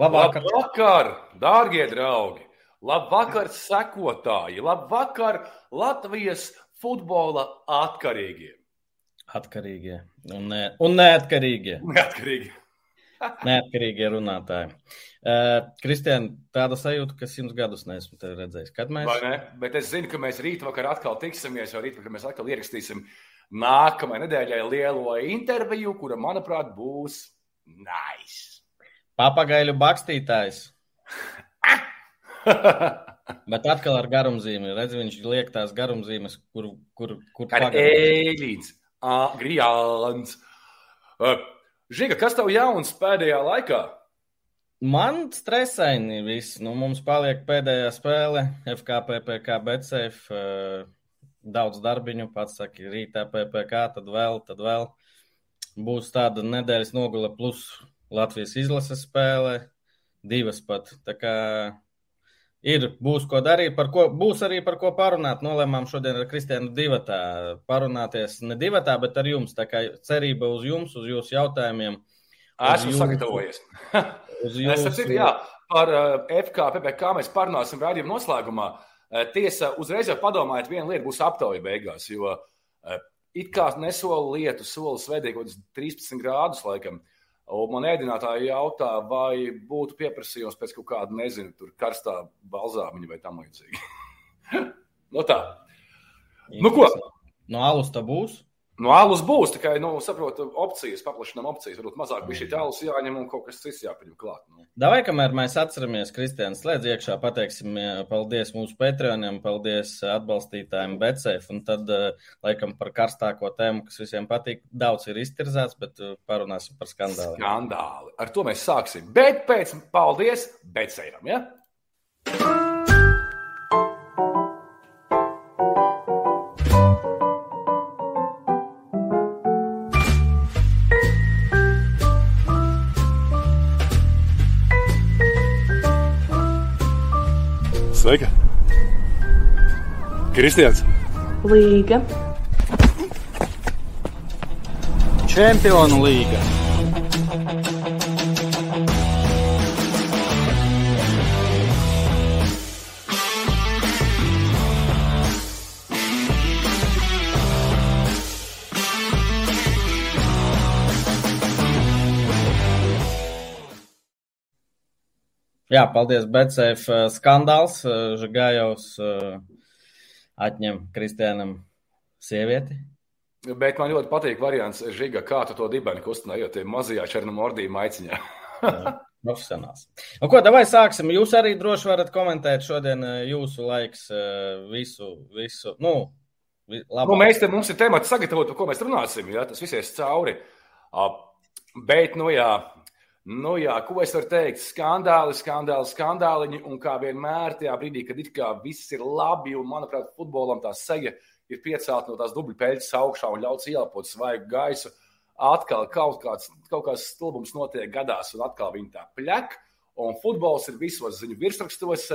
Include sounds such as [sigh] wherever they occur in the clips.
Labvakar, Labvakar dārgie draugi! Labvakar, sekotāji! Labvakar, Latvijas futbola atkarīgie! atkarīgie un, ne, un neatkarīgie. Neatkarīgi. [laughs] Neatkarīgie runātāji. Uh, Kristiāna, tāda sajūta, ka simts gadus neesmu tevi redzējis. Kad mēs Vai ne? Bet es zinu, ka mēs rīt vakar atkal tiksimies, jo rīt vakar mēs atkal ierakstīsim nākamajai nedēļai lielo interviju, kura, manuprāt, būs nice. Papagaļu bakstītājs, [laughs] bet atkal ar garumzīmi. Redz, viņš liek tās garumzīmes, kur, kur, kur ēļīns, grijāns. Žiga, kas tev jauns pēdējā laikā? Man stresaini viss. Nu, mums paliek pēdējā spēle, FKPPK, BCF. Uh, daudz darbiņu, pats saka, rītā PPK, tad vēl, tad vēl. Būs tāda nedēļas nogule plus Latvijas izlases spēle, divas pat. Tā kā ir, būs ko darīt, par ko, būs arī par ko parunāt. Nolēmām šodien ar Kristiānu divatā parunāties, ne divatā, bet ar jums. Tā kā cerība uz jums, uz jūsu jautājumiem. uz Esmu jūsu- sagatavojies. [laughs] Uz Es jūsu, saprotu, jā, par uh, FK, PPC mēs parunāsim rādījuma noslēgumā. Uh, tiesa, uzreiz jau padomājiet, viena lieta būs aptauja beigās, jo uh, it kā nesola lietu, sola svētdien kaut kāds 13 grādus laikam. Un man ēdinātāji jautā, vai būtu pieprasījums pēc kaut kāda, nezinu, tur karstā balzāmiņa vai tam līdzīgi. [laughs] no tā. Nu ko? No alus tā būs? No alus būs tikai, nu, saprotu, opcijas, paplašinām opcijas. Varbūt mazāk bija šī alus jāņem un kaut kas cits jāpaņem klāt. Nu. Davai, kamēr mēs atceramies, Kristiāns, slēdz iekšā, pateiksim eh, paldies mūsu patroniem, paldies atbalstītājiem BCF, un tad, eh, laikam, par karstāko tēmu, kas visiem patīk, daudz ir iztirzēts, bet eh, parunāsim par skandāliem. Skandāli. Ar to mēs sāksim. Bet pēc paldies, bet sejam, ja? Sveika! Kristians! Līga, Čempionu līga! Jā, paldies. BCF eh, skandāls. eh, Žagājovs eh, atņem Kristiānam sievieti. Bet man ļoti patīk variants, Žiga, kā tu to dibeni kustināji, jo tie mazajā černamordī maiciņā. Profesionāls. Nu, ko, davai sāksim. Jūs arī droši varat komentēt šodien jūsu laiks visu, visu. Nu, vi- Nu, labāk. mēs te mums ir temats sagatavot, par ko mēs runāsim. Ja? Tas viss ies cauri. Bet, nu jā, nu jā, ko es varu teikt? Skandāli, skandāli, skandāliņi. Un kā vienmēr, tajā brīdī, kad it kā viss ir labi, un manuprāt, futbolam tā seja ir piecelta no tās dubļu peļķes augšā un ļauts ielpot svaigu gaisu, atkal kaut kāds, kaut kāds stulbums notiek gadās, un atkal viņi tā pļak. Un futbols ir visos ziņu virsrakstos.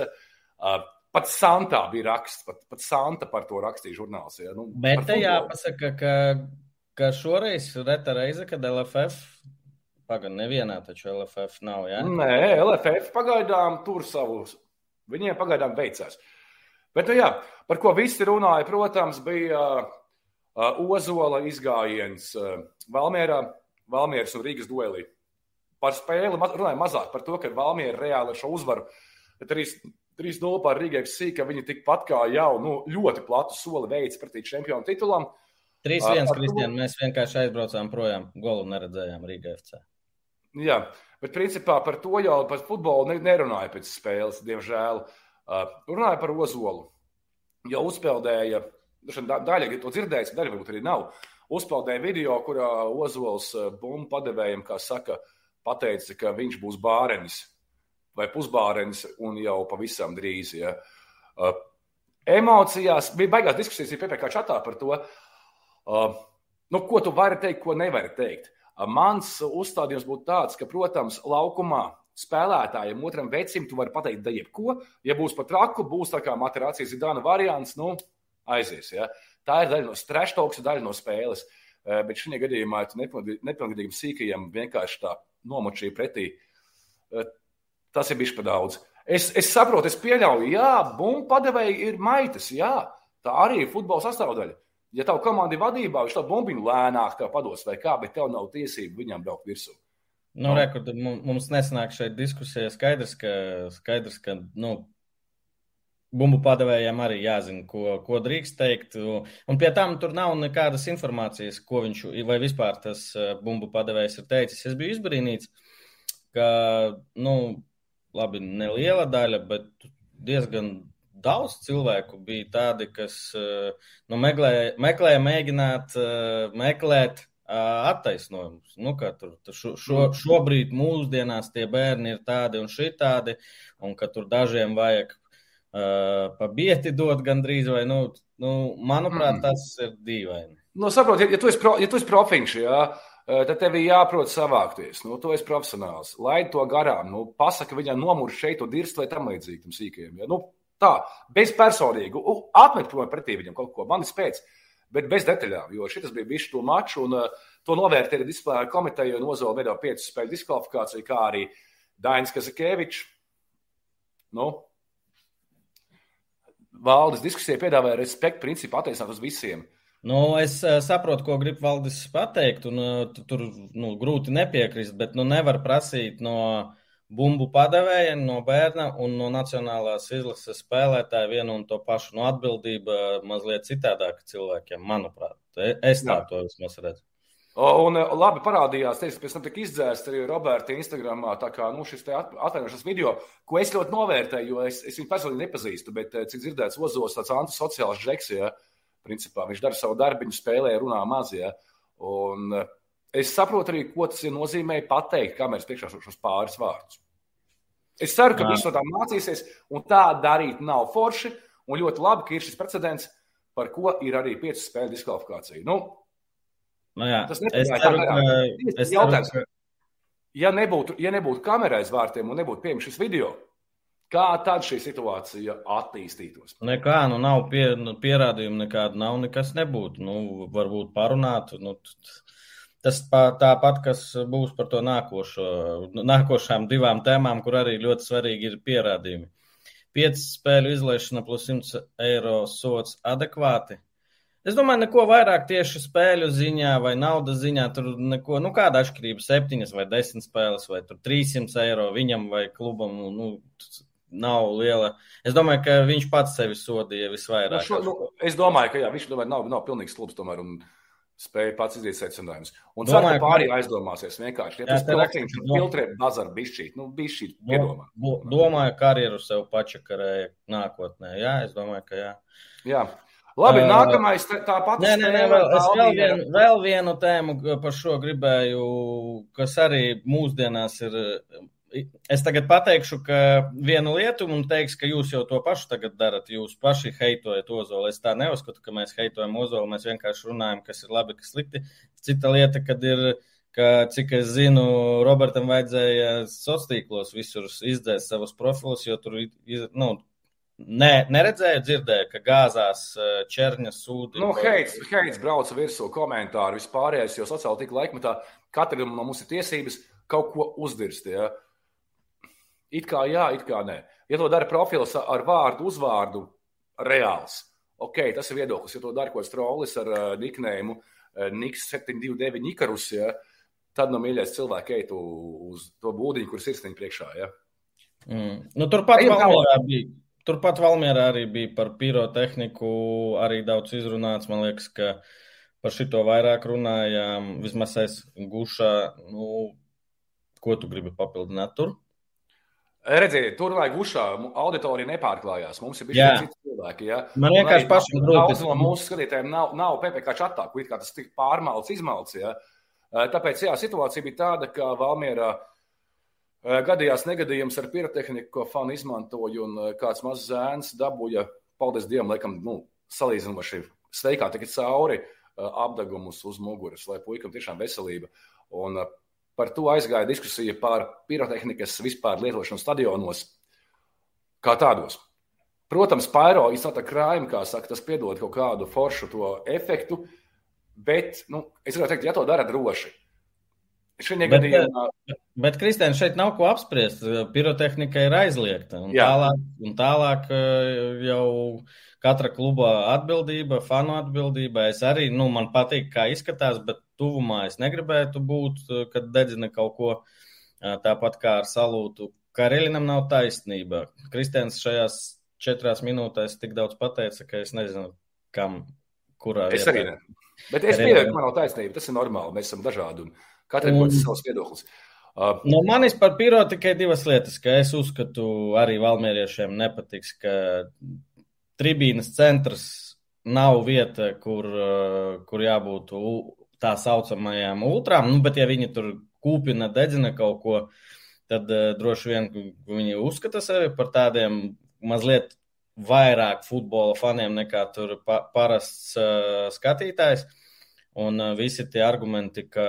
Uh, Pat Santā bija raksts, pat, pat Santa par to rakstīja žurnāls. Ja? Nu, Bet te jāpasaka, ka, ka šoreiz reta reize, kad LFF, pagaidi, nevienā taču LFF nav? Ja? Nē, LFF pagaidām tur savus. Viņiem pagaidām veicās. Bet, nu jā, par ko visi runāja, protams, bija uh, Ozola izgājiens uh, Valmierā, Valmieras un Rīgas duelī. Par spēli runāja mazāk par to, ka Valmiera reāli ar šo uzvaru, bet arī 3-0 pār Rīgai FC, ka viņi tikpat kā jau nu, ļoti platu soli veids pretī čempionu titulam. 3-1, Ar- ar Kristian, mēs vienkārši aizbraucām projām, golu neredzējām Rīgā FC. Jā, bet principā par to jau par futbolu ne- nerunāja pēc spēles, diemžēl. Uh, runāja par Ozolu. Jau uzpeldēja, da- daļa to dzirdējis, daļa varbūt arī nav. Uzpeldēja video, kurā Ozols uh, bumbu padevējiem, kā saka, pateica, ka viņš būs bārenis vai pusbārenis un jau pavisam drīz. Ja. Uh, emocijās bija baigās diskusijas PPC čatā par to, uh, nu, ko tu vari teikt, ko nevari teikt. Mans uzstādījums būtu tāds, ka, protams, laukumā spēlētājiem, otram vecim, tu vari pateikt, da jebko. Ja būs pat traku, būs tā kā materācijas Zidana variants, nu, aizies. Ja? Tā ir daļa no streštoks, daļa no spēles. Eh, Bet šajā gadījumā nepilngadīgiem sīkajiem vienkārši tā nomočīja pretī. Eh, tas ir bijis par daudz. Es, es saprotu, es pieļauju, jā, bumbu padevēji ir maitas, jā, tā arī ir futbola sastāvdaļa. Ja tavu komandu vadībā, viņš to bumbiņu lēnāk pados vai kā, bet tev nav tiesību viņam braukt virsū. Nu, re, kur, mums nesanāk šeit diskusija skaidrs, ka, skaidrs, ka nu, bumbu padevējiem arī jāzina, ko, ko drīkst teikt. Un pie tam tur nav nekādas informācijas, ko viņš vai vispār tas eh, bumbu padevējs ir teicis. Es biju izbrīnīts, ka, nu, labi, neliela daļa, bet diezgan daudz cilvēku bija tādi, kas eh, nu, meklēja, meklēja mēģināt eh, meklēt attaisnojumus. Nu, tur, šo, šo, mm. šobrīd mūsdienās tie bērni ir tādi un šitādi, un ka tur dažiem vajag uh, pabieti dot gandrīz, vai, nu, nu manuprāt, mm. tas ir dīvaini. Nu, saprot, ja, ja tu esi, pro, ja tu esi profinš, jā, tad tev ir jāprot savākties. Nu, tu esi profesionāls. Laid to garām. Nu, pasaka viņam nomur šeit, to dirst vai tam līdzīgi tam sīkajiem. Ja? Nu, tā, bezpersonīgi. Atmet prom pretī viņam kaut ko. Man ir spēc. Uh, bet bez detaļām, jo šis bija bijis to maču, un uh, to novērtēja disciplināra komiteja, un Ozola veido piecu spēļu diskvalifikāciju, kā arī Dainis Kazakēvičs. Nu, Valdes diskusija piedāvāja respektu principu attiecināt uz visiem. Nu, es uh, saprotu, ko grib Valdis pateikt, un uh, tur nu, grūti nepiekrist, bet nu, nevar prasīt no bumbu padevējiem no bērna un no nacionālās izlases spēlētāja vienu un to pašu no atbildība mazliet citādāk cilvēkiem, manuprāt. E, es tā Jā. to vismaz redzu. Un labi parādījās, teiks, pēc tam tika izdzēsts arī Roberta Instagramā, tā kā nu, šis atvainošanas video, ko es ļoti novērtēju, jo es, es viņu personīgi nepazīstu, bet cik dzirdēts Ozos tāds antisociāls žeks, ja, principā viņš dara savu darbiņu, spēlē, runā maz, ja, un Es saprotu arī, ko tas nozīmē pateikt kameras priekšā šos pāris vārdus. Es ceru, ka viņš no tā mācīsies, un tā darīt nav forši. Un ļoti labi, ka ir šis precedents, par ko ir arī piecu spēļu diskvalifikācija. Nu, nu jā, tas ir jautājums. Ka... Ja nebūtu, ja nebūtu kamerā aiz vārtiem un nebūtu pieejams šis video, kā tad šī situācija attīstītos? Nekā, nu nav pie, nu, pierādījumu, nekāda nav, nekas nebūtu. Nu, varbūt parunāt. Nu, t Tas tāpat, kas būs par to nākošo, nākošām divām tēmām, kur arī ļoti svarīgi ir pierādījumi. Pieci spēļu izlaišana plus 100 eiro sots adekvāti. Es domāju, neko vairāk tieši spēļu ziņā vai naudas ziņā. Tur neko, nu kāda atšķirība, septiņas vai desmit spēles, vai 300 eiro viņam vai klubam. Nu, nu, nav liela. Es domāju, ka viņš pats sevi sodīja visvairāk. Nu, šo, nu, es domāju, ka jā, viņš tomēr nav, nav pilnīgs klubs. Tomēr, un spēja pats izdarīt secinājumus. Un ceru, ka pārējie aizdomāsies vienkārši. Ja tas profiņš ir filtrē bazar bišķīt, nu bišķīt piedomā. Domāju, karjeru sev pačakarēja nākotnē. Jā, es domāju, ka jā. Jā. Labi, uh, nākamais tāpat. Nē, nē, nē, vēl, es vēl, vien, vēl vienu tēmu par šo gribēju, kas arī mūsdienās ir Es tagad pateikšu, vienu lietu un teiks, ka jūs jau to pašu tagad darat. Jūs paši heitojat ozolu. Es tā neuzskatu, ka mēs heitojam ozolu. Mēs vienkārši runājam, kas ir labi, kas slikti. Cita lieta, kad ir, ka, cik es zinu, Robertam vajadzēja sociālos tīklos visur izdzēst savus profilus, jo tur nu, ne, neredzēju, dzirdēju, ka gāzās eh, ķerņas sūdi. Nu, heits, heits brauca virsū komentāru vispārējais, jo sociāla tīkla laikmetā katram no mums ir tiesības kaut ko uzdirst. Ja? It kā jā, it kā nē. Ja to dara profils ar vārdu, uzvārdu, reāls, ok, tas ir viedoklis. Ja to dara kaut kāds trollis ar uh, niknējumu uh, Niks 729 Ikarus, ja, tad no nu, mīļais cilvēks ej uz to būdiņu, kur sirsniņa priekšā. Ja. Mm. Nu, turpat Valmierā bija. Turpat Valmjerā arī bija par pirotehniku, arī daudz izrunāts. Man liekas, ka par šito vairāk runājām. Vismaz es gušā, nu, ko tu gribi papildināt tur? Redziet, tur vajag ušā, auditorija nepārklājās. Mums ir bijuši citi cilvēki. Ja? Man vienkārši pašam grūti. No mūsu skatītājiem nav, nav PPC čatā, kur kā tas tik pārmalts, izmalts. Ja? Tāpēc, jā, situācija bija tāda, ka Valmierā gadījās negadījums ar pirotehniku, ko fani izmantoja, un kāds mazs zēns dabūja, paldies Dievam, laikam, nu, salīdzinoši steigā tikai cauri apdegumus uz muguras, lai puikam tiešām veselība. Un Par to aizgāja diskusija par pirotehnikas vispār lietošanu stadionos kā tādos. Protams, pairo izsaka krājumi, kā saka, tas piedod kaut kādu foršu to efektu, bet, nu, es gribētu teikt, ja to dara droši, Šajā gadījumā. Bet, bet Kristēn, šeit nav ko apspriest. Pirotehnika ir aizliegta. Un Jā. tālāk, un tālāk jau katra kluba atbildība, fanu atbildība. Es arī, nu, man patīk, kā izskatās, bet tuvumā es negribētu būt, kad dedzina kaut ko tāpat kā ar salūtu. Kareļinam nav taisnība. Kristēns šajās četrās minūtēs tik daudz pateica, ka es nezinu, kam, kurā. Es vietā. arī ne. Bet es pieņemu, ka man nav taisnība. Tas ir normāli. Mēs esam dažādi. Un Katram ir savs viedoklis. Uh, no manis par piro tikai divas lietas, ka es uzskatu, arī valmieriešiem nepatiks, ka tribīnas centrs nav vieta, kur, uh, kur jābūt tā saucamajām ultrām, nu, bet ja viņi tur kūpina, dedzina kaut ko, tad uh, droši vien viņi uzskata sevi par tādiem mazliet vairāk futbola faniem nekā tur pa, parasts uh, skatītājs. Un uh, visi tie argumenti, ka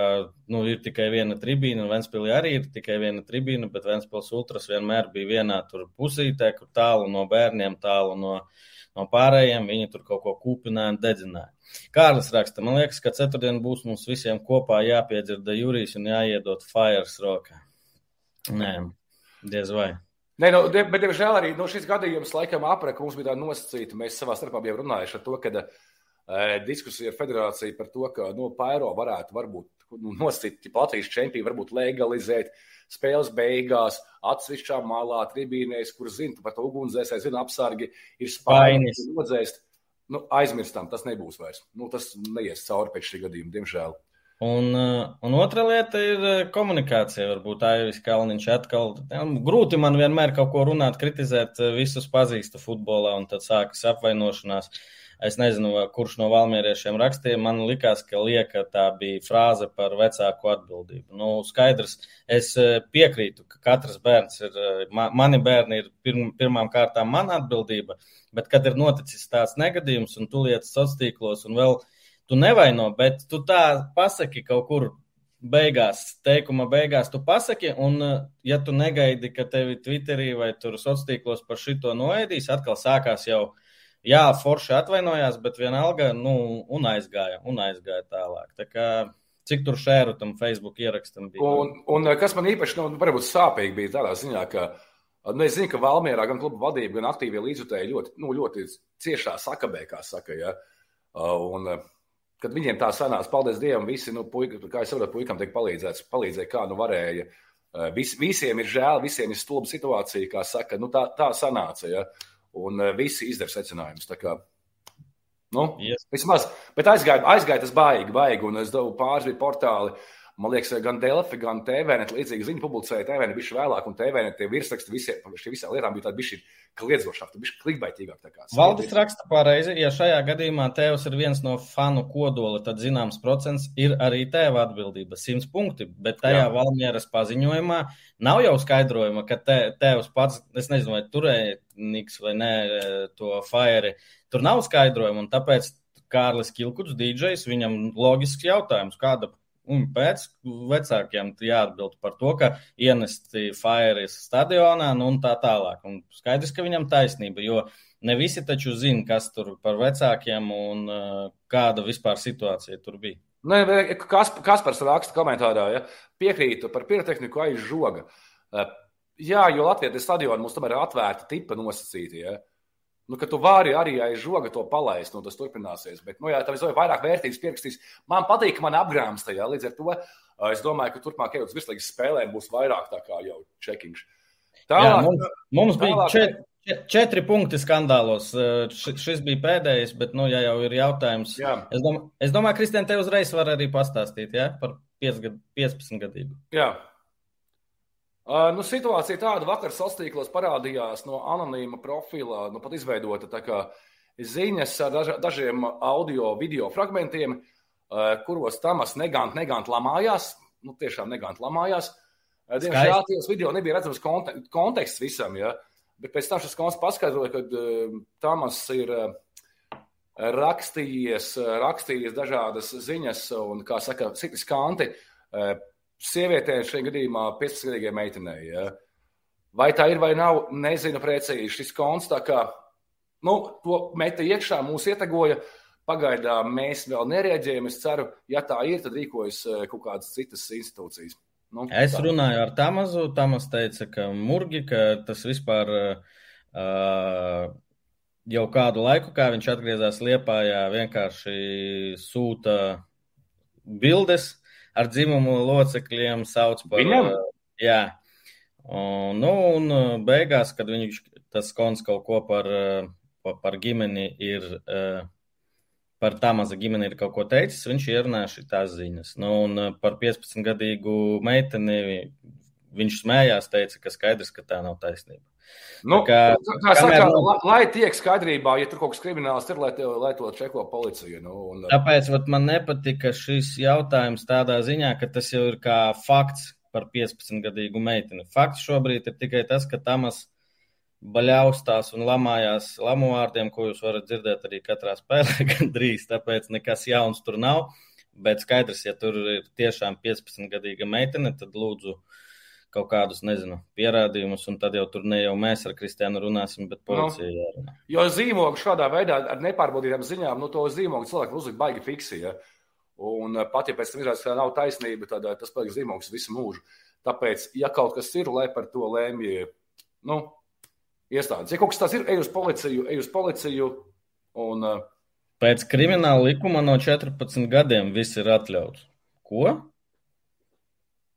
nu, ir tikai viena tribīna, un Vēnspīlī arī ir tikai viena tribīna, bet Vēnspils ultras vienmēr bija vienā pusītē, kur tālu no bērniem, tālu no, no pārējiem. Viņi tur kaut ko kūpināja un dedzināja. Kārlis raksta, man liekas, ka ceturtdien būs mums visiem kopā jāpiedzirda Jurijs un jāiedod Fires rokā. Nē, diez vai. Nē, nu, bet, diemžēl, arī no nu, šis gadījums laikam apreka mums bija tā nosacīta. Mēs savā starpā bijām runājuši par to, ka uh, diskusija ar federāciju par to, ka no nu, Pairo varētu varbūt nu, nosacīt Latvijas čempionu, varbūt legalizēt spēles beigās, atsevišķā malā, tribīnēs, kur zina par to ugunsdzēsēju, zina apsargi, ir spainis, nodzēst. Nu, aizmirstam, tas nebūs vairs. Nu, tas neies cauri pēc šī gadījuma, diemžēl. Un, un otra lieta ir komunikācija. Varbūt Aivis Kalniņš atkal. Grūti man vienmēr kaut ko runāt, kritizēt, visus pazīstu futbolā, un tad sākas apvainošanās. Uh, Es nezinu, kurš no valmieriešiem rakstīja. Man likās, ka lieka tā bija frāze par vecāku atbildību. Nu, skaidrs, es e, piekrītu, ka katrs bērns ir, e, mani bērni ir pirm, pirmām kārtām mana atbildība, bet kad ir noticis tāds negadījums un tu lietas sociālos tīklos un vēl tu nevaino, bet tu tā pasaki kaut kur beigās, teikuma beigās, tu pasaki, un, e, ja tu negaidi, ka tevi Twitterī vai tur sociālos tīklos par šito noēdīs, atkal sākās jau jā, forši atvainojās, bet vienalga, nu, un aizgāja, un aizgāja tālāk. Tā kā, cik tur šēru tam Facebook ierakstam bija? Un, un kas man īpaši, nu, varbūt sāpīgi bija tādā ziņā, ka, nu, es zinu, ka Valmierā gan kluba vadība, gan aktīvie līdzutēji ļoti, nu, ļoti ciešā sakabē, kā saka, ja. Un, kad viņiem tā sanās, paldies Dievam, visi, nu, puika, kā es saprotu, puikam tiek palīdzēts, palīdzēja, kā nu varēja. Vis, visiem ir žēl, visiem ir stulba situācija, kā saka, nu, tā, tā sanāca. Ja? Un eh, visi izdara secinājumus. Nu, yes. Vismaz, bet aizgāja, aizgāja tas baigi, baigi, un es devu pāris portāli. Man liekas, gan Delfi, gan TVNet līdzīgi ziņu publicēja. TVNet bija vēlāk, un TVNet tie virsraksti visiem, šī visām lietām bija tādi bišķi kliedzošāk, bišķi klikbaitīgāk. Valdis raksta pareizi, ja šajā gadījumā tevs ir viens no fanu kodola, tad zināms procents ir arī tēva atbildība. Simts punkti, bet tajā Jā. Valmieras paziņojumā nav jau skaidrojuma, ka te, tevs pats, es nezinu, vai turēja Niks vai nē, to Fire. Tur nav skaidrojuma, un tāpēc Kārlis Kilkuts, DJs, viņam loģisks jautājums, kāda un pēc vecākiem jāatbild par to, ka ienesti Fairis stadionā nu, un tā tālāk. Un skaidrs, ka viņam taisnība, jo ne visi taču zina, kas tur par vecākiem un uh, kāda vispār situācija tur bija. Nē, kas, Kaspars raksta komentārā, ja piekrītu par pirotehniku aiz žoga. Uh, jā, jo Latvijas stadioni mums tomēr ir atvērti tipa nosacīti. Ja? Nu, ka tu vari arī aiz žoga to palaist, nu, tas turpināsies. Bet, nu, jā, tam ir vairāk vērtības pierakstīs. Man patīk, ka man apgrāms tajā. Līdz ar to es domāju, ka turpmāk ejot uz virslīgas spēlēm būs vairāk tā kā jau čekiņš. Tālāk, jā, mums, mums bija tālāk, četri, četri punkti skandālos. Šis bija pēdējais, bet, nu, ja jau ir jautājums, jā. es, domā, es domāju, Kristēn, te uzreiz var arī pastāstīt ja, par 15 gadību. Jā, nu, situācija tāda, vakar sastīklos parādījās no anonīma profila, nu, pat izveidota tā kā ziņas ar daž, dažiem audio, video fragmentiem, uh, kuros Tamas negant, negant lamājās, nu, tiešām negant lamājās. Uh, diemžēl tajos video nebija redzams konte, konteksts visam, ja? bet pēc tam šis konteksts paskaidroja, ka uh, Tamas ir uh, rakstījies, rakstījis dažādas ziņas un, kā saka, sitis kanti, uh, sievietē, šajā gadījumā 15-gadīgai meitenei. Ja? Vai tā ir vai nav, nezinu precīzi. Šis konts tā kā nu, to meta iekšā, mūs ietegoja. Pagaidām mēs vēl nereaģējam. Es ceru, ja tā ir, tad rīkojas kaut kādas citas institūcijas. Nu, es tā. runāju ar Tamazu. Tamas teica, ka Murgi, ka tas vispār uh, jau kādu laiku, kā viņš atgriezās Liepājā, vienkārši sūta bildes ar dzimumu locekļiem, sauc par. Viņam? Uh, jā. Un, nu, un beigās, kad viņš tas kons kaut ko par, par, par ģimeni ir. Par tā maza ģimeni ir kaut ko teicis, viņš ierunāja šīs ziņas. Nu, un eh, par 15-gadīgu meiteni viņš smējās, teica, ka skaidrs, ka tā nav taisnība. Nu, tā kā, kā saka, kamēr... lai, lai tiek skaidrībā, ja tur kaut kas krimināls ir, lai, te, lai to čeko policija. Nu, un... Tāpēc man nepatika šis jautājums tādā ziņā, ka tas jau ir kā fakts par 15-gadīgu meiteni. Fakts šobrīd ir tikai tas, ka Tamas baļaustās un lamājās lamu vārdiem, ko jūs varat dzirdēt arī katrā spēlē, [laughs] gandrīz. Tāpēc nekas jauns tur nav. Bet skaidrs, ja tur ir tiešām 15-gadīga meitene, tad lūdzu kaut kādus, nezinu, pierādījumus, un tad jau tur ne jau mēs ar Kristiānu runāsim, bet policija no. jārunā. Jo zīmogu šādā veidā ar nepārbaudītām ziņām, nu to zīmogu cilvēku uzlikt baigi fiksi. Ja? Un pat ja pēc tam izrādās, ka nav taisnība, tad tas paliks zīmogs visu mūžu. Tāpēc, ja kaut kas ir, lai par to lēmj, nu, iestādes. Ja kaut kas tāds ir, ej uz policiju, ej uz policiju. Un, uh, Pēc krimināla likuma no 14 gadiem viss ir atļauts. Ko?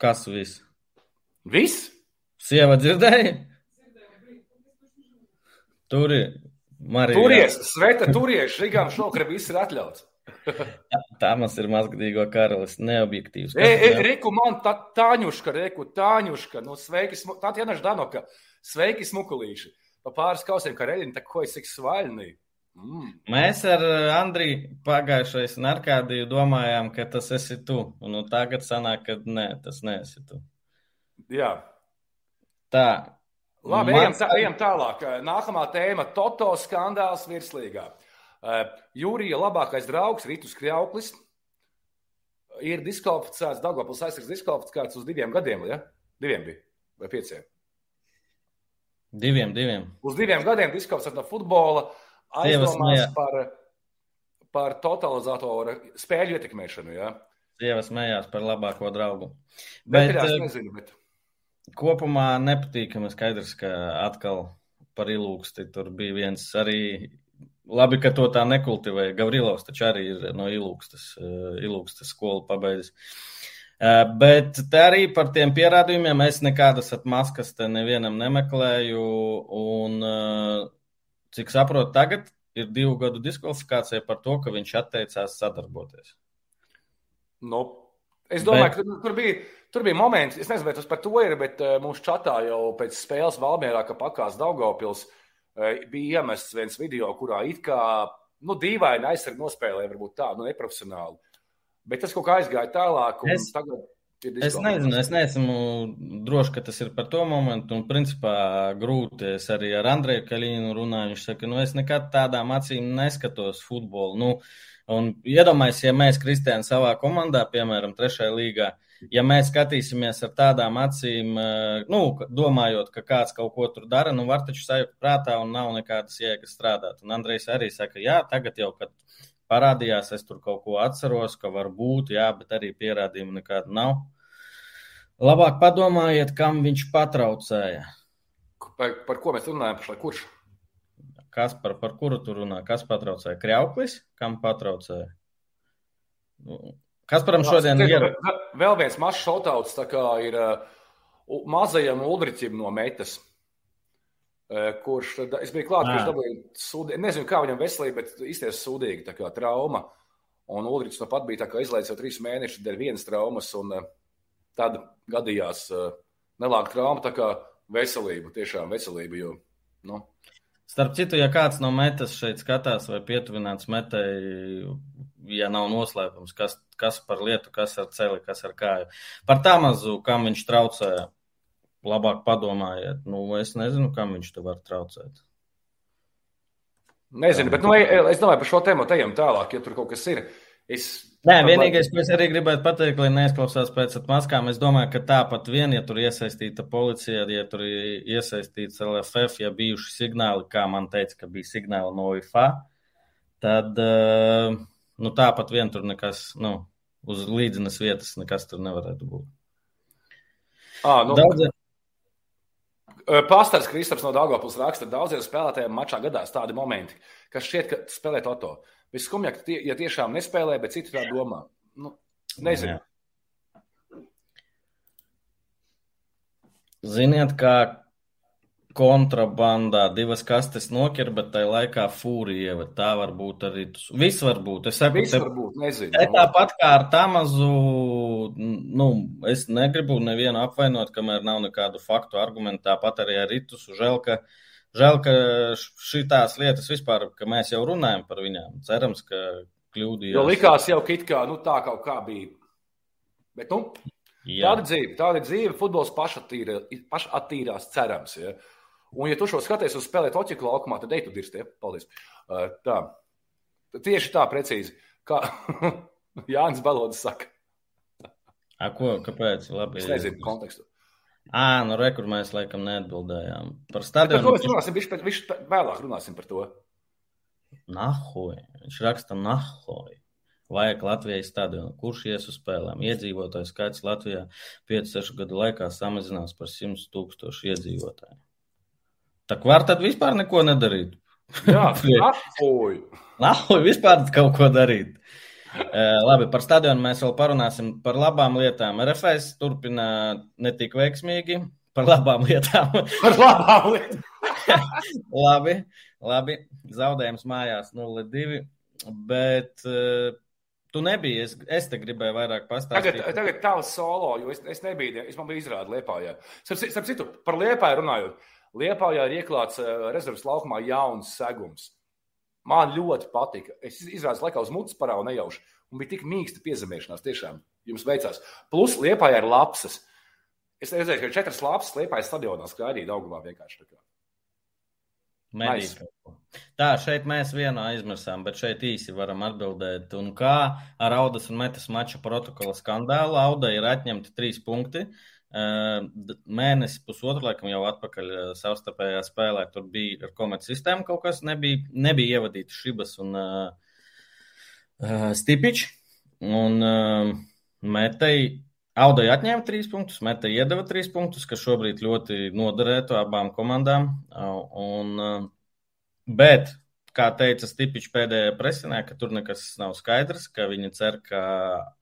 Kas viss? Viss? Sieva dzirdēja? Tur ir. Marija. Turies, sveta, turies, Rīgām šokra viss ir atļauts. [laughs] tā mums ir mazgadīgo karalis, neobjektīvs. E, e, reku man tā, tāņuška, reku tāņuška, nu sveiki, Tatjana Ždanoka, sveiki smukulīši pa pāris kausiem, kā reļiņi, tā ko es tik svaļnī. Mm. Mēs ar eh, Andriju pagājušais un Arkādiju domājām, ka tas esi tu. Un nu, tagad sanāk, ka nē, tas neesi tu. Jā. Tā. Labi, ejam, tā, ejam tālāk. Nākamā tēma - Toto skandāls virslīgā. Uh, Jūrija labākais draugs, Rītus Kļauklis, ir diskvalificēts, Dagopils aizsargs diskvalificēts uz diviem gadiem, ja? Diviem bija, vai pieciem? Diviem, diviem. Uz diviem gadiem diskvalificēts no futbola, aizdomās par, par totalizatoru spēļu ietekmēšanu. Ja? Sievas mējās par labāko draugu. Bet, bet, nezinu, bet... Kopumā nepatīkami skaidrs, ka atkal par ilūksti tur bija viens arī. Labi, ka to tā nekultivēja. Gavrilovs taču arī ir no ilūkstas, ilūkstas skolu pabeidzis. Eh, bet te arī par tiem pierādījumiem es nekādas atmaskas te nevienam nemeklēju. Un, eh, cik saprotu, tagad ir divu gadu diskvalifikācija par to, ka viņš atteicās sadarboties. Nu, es domāju, bet... ka tur, tur, bija, tur bija moments, es nezinu, vai tas par to ir, bet uh, mūsu čatā jau pēc spēles Valmierā, ka pakās Daugavpils, uh, bija iemests viens video, kurā it kā, nu, dīvaini aizsargi nospēlēja, varbūt tā, nu, neprofesionāli. Bet tas kaut kā aizgāja tālāk. Es, es nezinu, es neesmu drošs, ka tas ir par to momentu. Un, principā, grūti. Es arī ar Andreju Kaļinu runāju. Viņš saka, nu, es nekad tādām acīm neskatos futbolu. Nu, un iedomājieties, ja mēs, Kristiāna, savā komandā, piemēram, trešajā līgā, ja mēs skatīsimies ar tādām acīm, eh, nu, domājot, ka kāds kaut ko tur dara, nu, var taču sajūt prātā un nav nekādas jēgas strādāt. Un Andrejs arī saka, jā, tagad jau, kad parādījās, es tur kaut ko atceros, ka var būt, jā, bet arī pierādījumu nekādu nav. Labāk padomājiet, kam viņš patraucēja. Par, par ko mēs runājam pašlaik? Kurš? Kas par, par kuru tur runā? Kas patraucēja? Kriauklis? Kam patraucēja? Nu, kas param šodien ir? Vēl viens mazs šautauts, tā kā ir uh, mazajam Ulriķim no metas. Eh, kurš es biju klāts, kurš dabūja sūdīgi. Nezinu, kā viņam veselība, bet tā kā trauma. Un Ulrichs no pat bija izlaists jau trīs mēnešus dēļ vienas traumas, un eh, tad gadījās eh, nelāga trauma, tā kā veselība, tiešām veselība. Jo, nu. Starp citu, ja kāds no metas šeit skatās vai pietuvināts metēji, ja nav noslēpums, kas, kas par lietu, kas ar celi, kas ar kāju. Par tā mazu, kam viņš traucēja labāk padomājiet. Nu, es nezinu, kam viņš te var traucēt. Nezinu, bet nu, es domāju par šo tēmu ejam tālāk, ja tur kaut kas ir. Es Nē, vienīgais, ko es arī gribētu pateikt, lai neizklausās pēc maskām, es domāju, ka tāpat vien, ja tur iesaistīta policija, ja tur iesaistīts LFF, ja bijuši signāli, kā man teica, ka bija signāli no IFA, tad nu, tāpat vien tur nekas, nu, uz līdzenas vietas nekas tur nevarētu būt. À, nu, Daudz... Pastars Kristaps no Dāngopils raksta, daudziem spēlētājiem mačā gadās tādi momenti, kas šķiet, ka spēlē toto. Visskumjāk, ja tiešām nespēlē, bet citi tā domā. Nu, nezinu. Jā. Ziniet, kā kontrabandā divas kastes nokir, bet tajā laikā fūrija. Tā var būt arī. Viss var būt. Es saku, Viss te, var būt. Nezinu. Te tāpat kā ar Tamazu, nu, es negribu nevienu apvainot, kamēr nav nekādu faktu argumentu. Tāpat arī ar Ritusu. Žēl, ka, žēl, ka šitās lietas vispār, ka mēs jau runājam par viņām. Cerams, ka kļūdījās. Jo likās jau, ka kā, nu, tā kaut kā bija. Bet, nu, Jā. Tāda dzīve, tāda dzīve, futbols pašattīrās, cerams. Ja? Un, ja tu šo skaties uz spēlēt oķiku laukumā, tad ej tu dirsti. Ja? Paldies. Uh, tā. Tieši tā, precīzi. Kā [laughs] Jānis Balodis saka. A, ko, kāpēc? Labi, es nezinu kontekstu. Ā, nu re, kur mēs laikam neatbildējām. Par stadionu. Par ko mēs runāsim? Viņš, viņš vēlāk runāsim par to. Nahoj. Viņš raksta nahoj. Vajag Latvijai stadionu. Kurš ies uz spēlēm? Iedzīvotāju skaits Latvijā 5-6 gadu laikā samazinās par 100 tūkstošu iedzīvotāju. Tā var tad vispār neko nedarīt. Jā, [laughs] nahuj. Nahuj, vispār kaut ko darīt. Uh, labi, par stadionu mēs vēl parunāsim par labām lietām. RFS turpina ne tik veiksmīgi. Par labām lietām. [laughs] par labām lietām. [laughs] labi, labi. Zaudējums mājās 0-2. Bet uh, Tu nebiji, es, es te gribēju vairāk pastāstīt. Tagad, tagad tavs solo, jo es, es nebiju, es man biju izrāda Liepājā. Starp, starp citu, par Liepāju runājot. Liepājā ir ieklāts uh, rezerves laukumā jauns segums. Man ļoti patika. Es izrādījos laikā uz mutes parādu nejauši. Un bija tik mīksta piezemēšanās. Tiešām jums veicās. Plus Liepājā ir lapsas. Es redzēju, ka četras lapsas Liepājas stadionā skraidīja Daugumā vienkārši. Nice. Tā, šeit mēs vienu aizmirsām, bet šeit īsi varam atbildēt. Un kā ar Audas un Metas mača protokola skandālu Auda ir atņemti trīs punkti. Uh, Mēnesi, pusotru laikam jau atpakaļ savstarpējā spēlē. Tur bija ar komerci sistēmu kaut kas, nebija, nebija ievadīti Šibas un uh, Stipičs. Un uh, Metei Audai atņēma trīs punktus, Metei iedeva trīs punktus, kas šobrīd ļoti noderētu abām komandām. Un, uh, bet kā teica Stipičs pēdējā presinē, ka tur nekas nav skaidrs, ka viņi cer, ka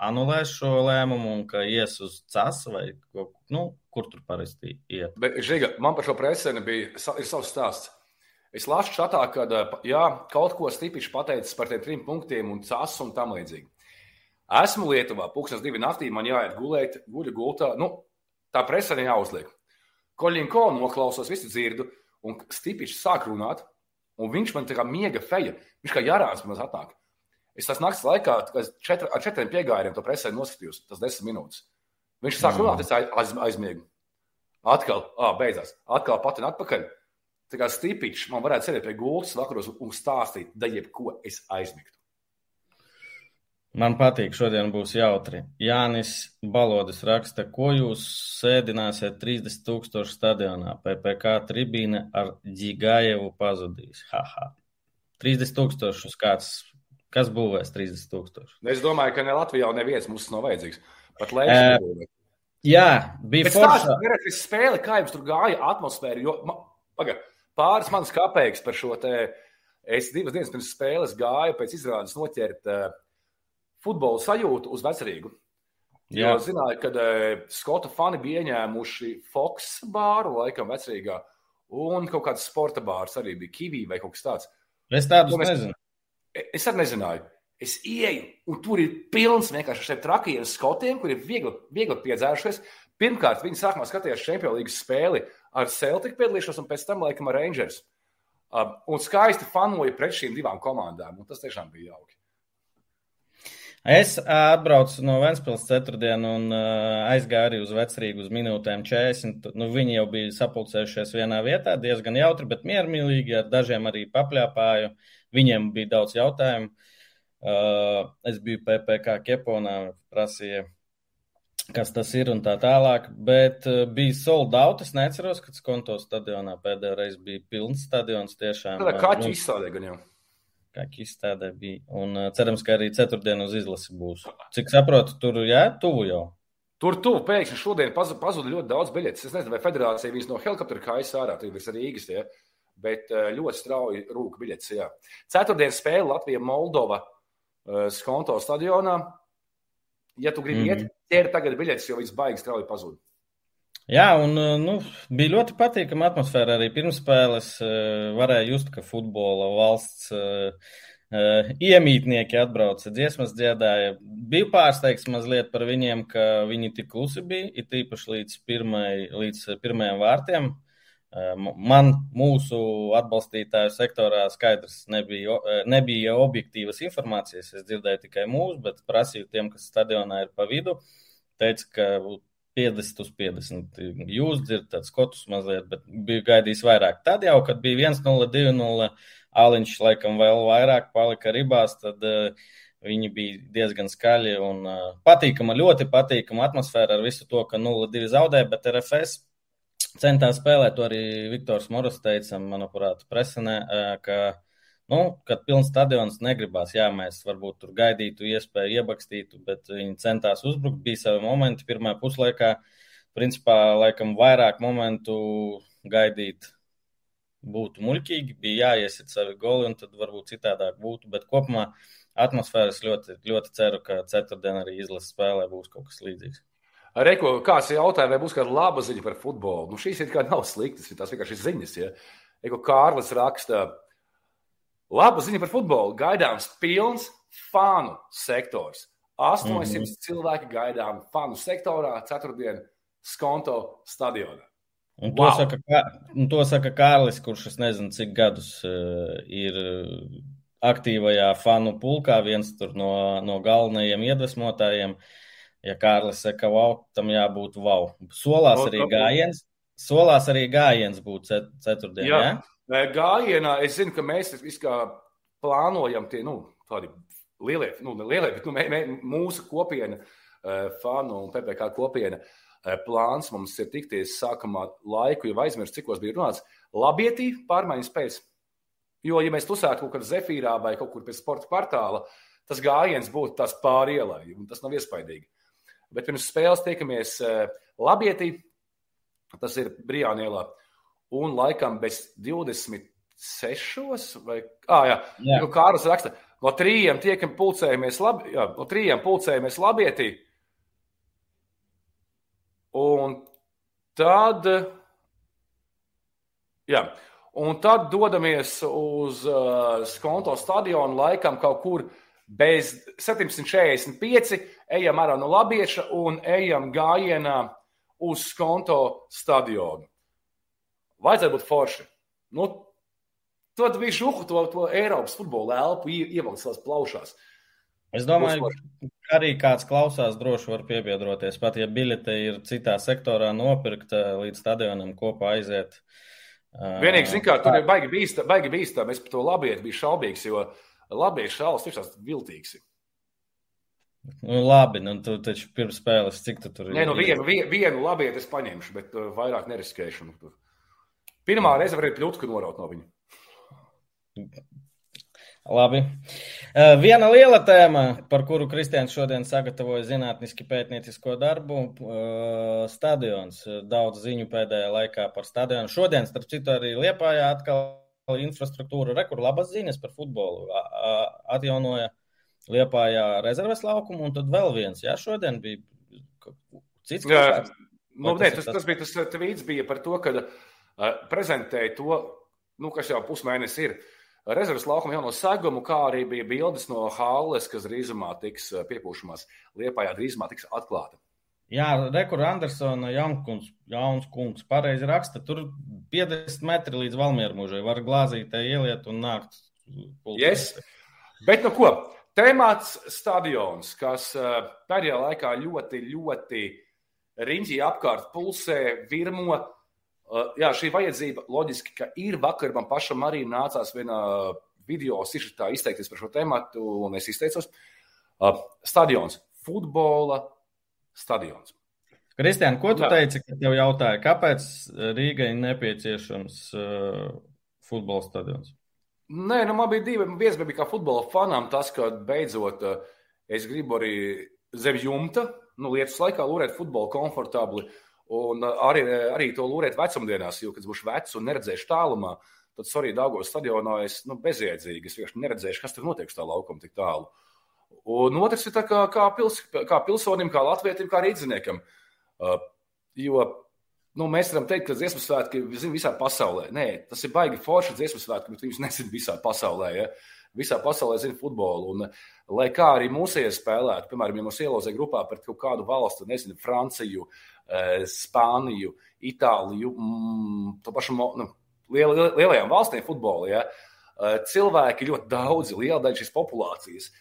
anulēs šo lēmumu un ka ies uz CAS vai nu, kur tur parasti iet. Bet, Žiga, man par šo presini bija ir savs stāsts. Es lasu šatā, ka jā, kaut ko Stipičs pateicis par tiem trim punktiem un CAS un tam līdzīgi. Esmu Lietuvā, pūkstens divi naktī, man jāiet gulēt, guļu gultā. Nu, tā presene jāuzliek. Koļinko noklausos, visu dzirdu, un Stipičs sāk runāt, Un viņš man tā kā miega feja. Viņš kā jārās man atnāk. Es tas naktas laikā četri, ar četriem piegājieniem to presē noskatījos, tas desmit minūtes. Viņš sāk runāt, es aiz, aizmiegu. Atkal, ah, beidzās. Atkal patin atpakaļ. Tā kā stipiņš man varētu sēdēt pie gultas vakaros un stāstīt, da jebko es aizmigtu. Man patīk, šodien būs jautri. Jānis Balodis raksta, ko jūs sēdināsiet 30 tūkstošu stadionā. PPK tribīne ar Džigājevu pazudīs. Haha. 30 tūkstošus kāds, kas būvēs 30 tūkstošus? Es domāju, ka ne Latvijā neviens mums nav vajadzīgs. Pat uh, būvē. Jā, bija forša. Tas spēle, kā jums tur gāja atmosfēra, jo, ma, paga, pāris manas kapeikas par šo te, es divas dienas pirms spēles gāju pēc izrādes noķert uh, futbola sajūtu uz vecrīgu. Jā. Jo zināju, ka uh, Skota fani bija ieņēmuši Fox bāru, laikam, vecrīgā, un kaut kāds sporta bārs arī bija Kivī vai kaut kas tāds. Es tādus mēs... nezinu. Es arī nezināju. Es ieju, un tur ir pilns vienkārši šiem trakiem skotiem, kuriem ir viegli, viegli piedzērušies. Pirmkārt, viņi sākumā skatījās Champions League spēli ar Celtic piedalīšanos, un pēc tam, laikam, ar Rangers. Uh, un skaisti fanoja pret šīm divām komandām, un tas tiešām bija jauki. Es atbraucu no Vēncpils ceturtdienu un aizgāju arī uz vecrīgu uz minūtēm 40. Nu, viņi jau bija sapulcējušies vienā vietā, diezgan jautri, bet miermīlīgi. Ar dažiem arī papļāpāju. Viņiem bija daudz jautājumu. Es biju PPC Keponā, prasīju, kas tas ir un tā tālāk. Bet bija sold out. Es neceros, ka Skonto stadionā pēdējo reizi bija pilns stadions. Tiešām. Tā kā kaķi izstādē gan jau. Kā izstādē bija. Un cerams, ka arī ceturtdien uz izlasi būs. Cik saprotu, tur jā, tuvu jau. Tur tuvu pēkšņi šodien pazuda ļoti daudz biļetes. Es nezinu, vai federācija viens no helikoptera kājas ārā, tur ir Rīgas, ja? bet ļoti strauji rūka biļetes. Jā. Ceturtdien spēle Latvija-Moldova Skonto stadionā. Ja tu gribi mm -hmm. iet, ķer tagad biļetes, jo viņas baigi strauji pazūd. Jā, un nu, bija ļoti patīkama atmosfēra arī pirmspēles. Varēja just, ka futbola valsts Uh, iemītnieki atbrauca, dziesmas dziedāja. Biju pārsteigts mazliet par viņiem, ka viņi tik klusi bija, it īpaši līdz, pirmai, līdz pirmajiem vārtiem. Man, mūsu atbalstītāju sektorā, skaidrs nebija, nebija objektīvas informācijas. Es dzirdēju tikai mūsu, bet prasīju tiem, kas stadionā ir pa vidu. Teica, ka 50 uz 50. Jūs dzirdat skotus mazliet, bet biju gaidījis vairāk. Tad jau, kad bija 1-0, 2-0 Aliņš laikam vēl vairāk palika ribās, tad uh, viņi bija diezgan skaļi un uh, patīkama, ļoti patīkama atmosfēra ar visu to, ka 0-2 zaudēja, bet RFS centās spēlēt, to arī Viktors Moros teica, manuprāt, presenē, uh, ka, nu, kad pilns stadions negribās, jā, mēs varbūt tur gaidītu iespēju iebakstītu, bet viņi centās uzbrukt, bija savi momenti pirmajā puslaikā, principā, laikam, vairāk momentu gaidīt būtu muļķīgi, bija jāiesit savi goli, un tad varbūt citādāk būtu. Bet kopumā atmosfēras ļoti, ļoti ceru, ka ceturtdien arī izlases spēlē būs kaut kas līdzīgs. Reiko, kāds jautāja, vai būs kāda laba ziņa par futbolu? Nu, šīs ir kā nav sliktas, tās vienkārši ziņas. Ja? Eko Kārlis raksta, laba ziņa par futbolu. Gaidāms pilns fanu sektors. 800 mm -hmm. cilvēki gaidām fanu sektorā ceturtdien Skonto stadionā. Un to, wow. saka, un to saka Kārlis, kurš es nezinu, cik gadus uh, ir aktīvajā fanu pulkā, viens no, no galvenajiem iedvesmotājiem. Ja Kārlis saka, wow, tam jābūt wow. Solās arī gājiens. Solās arī gājiens būt ceturtdien. Jā, ja? Gājienā es zinu, ka mēs plānojam tie, nu, tādi lielie, nu, lielie, bet nu, mē, mē, mūsu kopiena, fanu un PPK kopiena. Plāns mums ir tikties sākumā laiku, jau aizmirst, cikos bija runāts, labietī pārmaiņas pēc. Jo, ja mēs tusētu kaut kur zefīrā vai kaut kur pie sporta kvartāla, tas gājiens būtu tas pāri ielai, un tas nav iespaidīgi. Bet pirms spēles tiekamies labietī, tas ir Brijānielā, un laikam bez 26 vai, ah, jā, jā. Kārlis raksta, no trījiem tiekam pulcējamies labi, jā, no trījiem pulcējamies labietī, Un tad, jā, un tad dodamies uz uh, Skonto stadionu laikam kaut kur bez 745, ejam ārā no Labieša un ejam gājienā uz Skonto stadionu. Vajadzētu būt forši. Nu, tad bija žuhu to, to Eiropas futbola elpu ievilkt savās plaušās. Es domāju, ka arī kāds klausās, droši var piebiedroties. Pat ja biļete ir citā sektorā nopirkta, līdz stadionam kopā aiziet. Vienīgi, zin, kā, tur ir baigi bīstami, baigi bīstam. es par to labiet biju šaubīgs, jo labiešu šaus tiešām viltīgs. Nu, labi, nu, tu taču pirms spēles, cik tu tur ir? Nē, nu, vienu, vienu, vienu labiet es paņemšu, bet vairāk neriskēšu. Nu, Pirmā reize varēja pļutku noraut no viņa. Labi. Viena liela tēma, par kuru Kristians šodien sagatavoja zinātniski pētniecisko darbu stadions. Daudz ziņu pēdējā laikā par stadionu. Šodien, starp citu, arī Liepājā atkal infrastruktūra, rekur labas ziņas par futbolu. Atjaunoja Liepājā rezerves laukumu, un tad vēl viens. Jā, šodien bija cits. Jā, nu, nē, tas, tas bija tas tvīts bija par to, ka uh, prezentēja to, nu, kas jau pusmēnesis ir. Rezerves laukuma jauno segumu, kā arī bija bildes no Hāles, kas drīzumā tiks eh, piepūšamās Liepājā, drīzumā tiks atklāta. Jā, Rekur Andersona Jaunkungs, jauns kungs, pareizi raksta, tur 50 metri līdz Valmieru mūžai var glāzītē ieliet un nākt. Yes. Bet nu ko, temats stadions, kas eh, pēdējā laikā ļoti, ļoti riņķī apkārt pulsē, virmo, Uh, jā, šī vajadzība loģiski, ka ir. Vakar man pašam arī nācās vienā video sižetā izteikties par šo tēmu, un es izteicos. Uh, stadions, futbola stadions. Kristiāna, ko tu Jā. teici, kad tev jautāja, kāpēc Rīgai nepieciešams uh, futbola stadions? Nē, nu, man bija divi. Bija kā futbola fanām, tas, ka beidzot es gribu arī zem jumta, nu, lietas laikā lūrēt futbolu komfortabli. Un arī, arī to lūrēt vecumdienās, jo, kad būšu vecs un neredzēšu tālumā, tad, sorry, Dāngos stadionā es nu, bezjēdzīgi, es vienkārši neredzēšu, kas tur notiek uz tā laukuma tik tālu. Un otrs ir kā, kā, pils, kā pilsonim, kā latvietim, kā rīdziniekam. Uh, jo nu, mēs varam teikt, ka dziesmu svētki ir visā pasaulē. Nē, tas ir baigi forši dziesmu svētki, bet viņus nezina visā pasaulē. Ja? Visā pasaulē zina futbolu. Un, lai kā arī mūsēji spēlētu, piemēram, ja mums ielozē grupā pret kaut kādu valstu, nezinu, Franciju, eh, Spāniju, Itāliju, mm, to pašu nu, liel, lielajām valstīm futbolā, ja? Eh, cilvēki ļoti daudzi, liela daļa šīs populācijas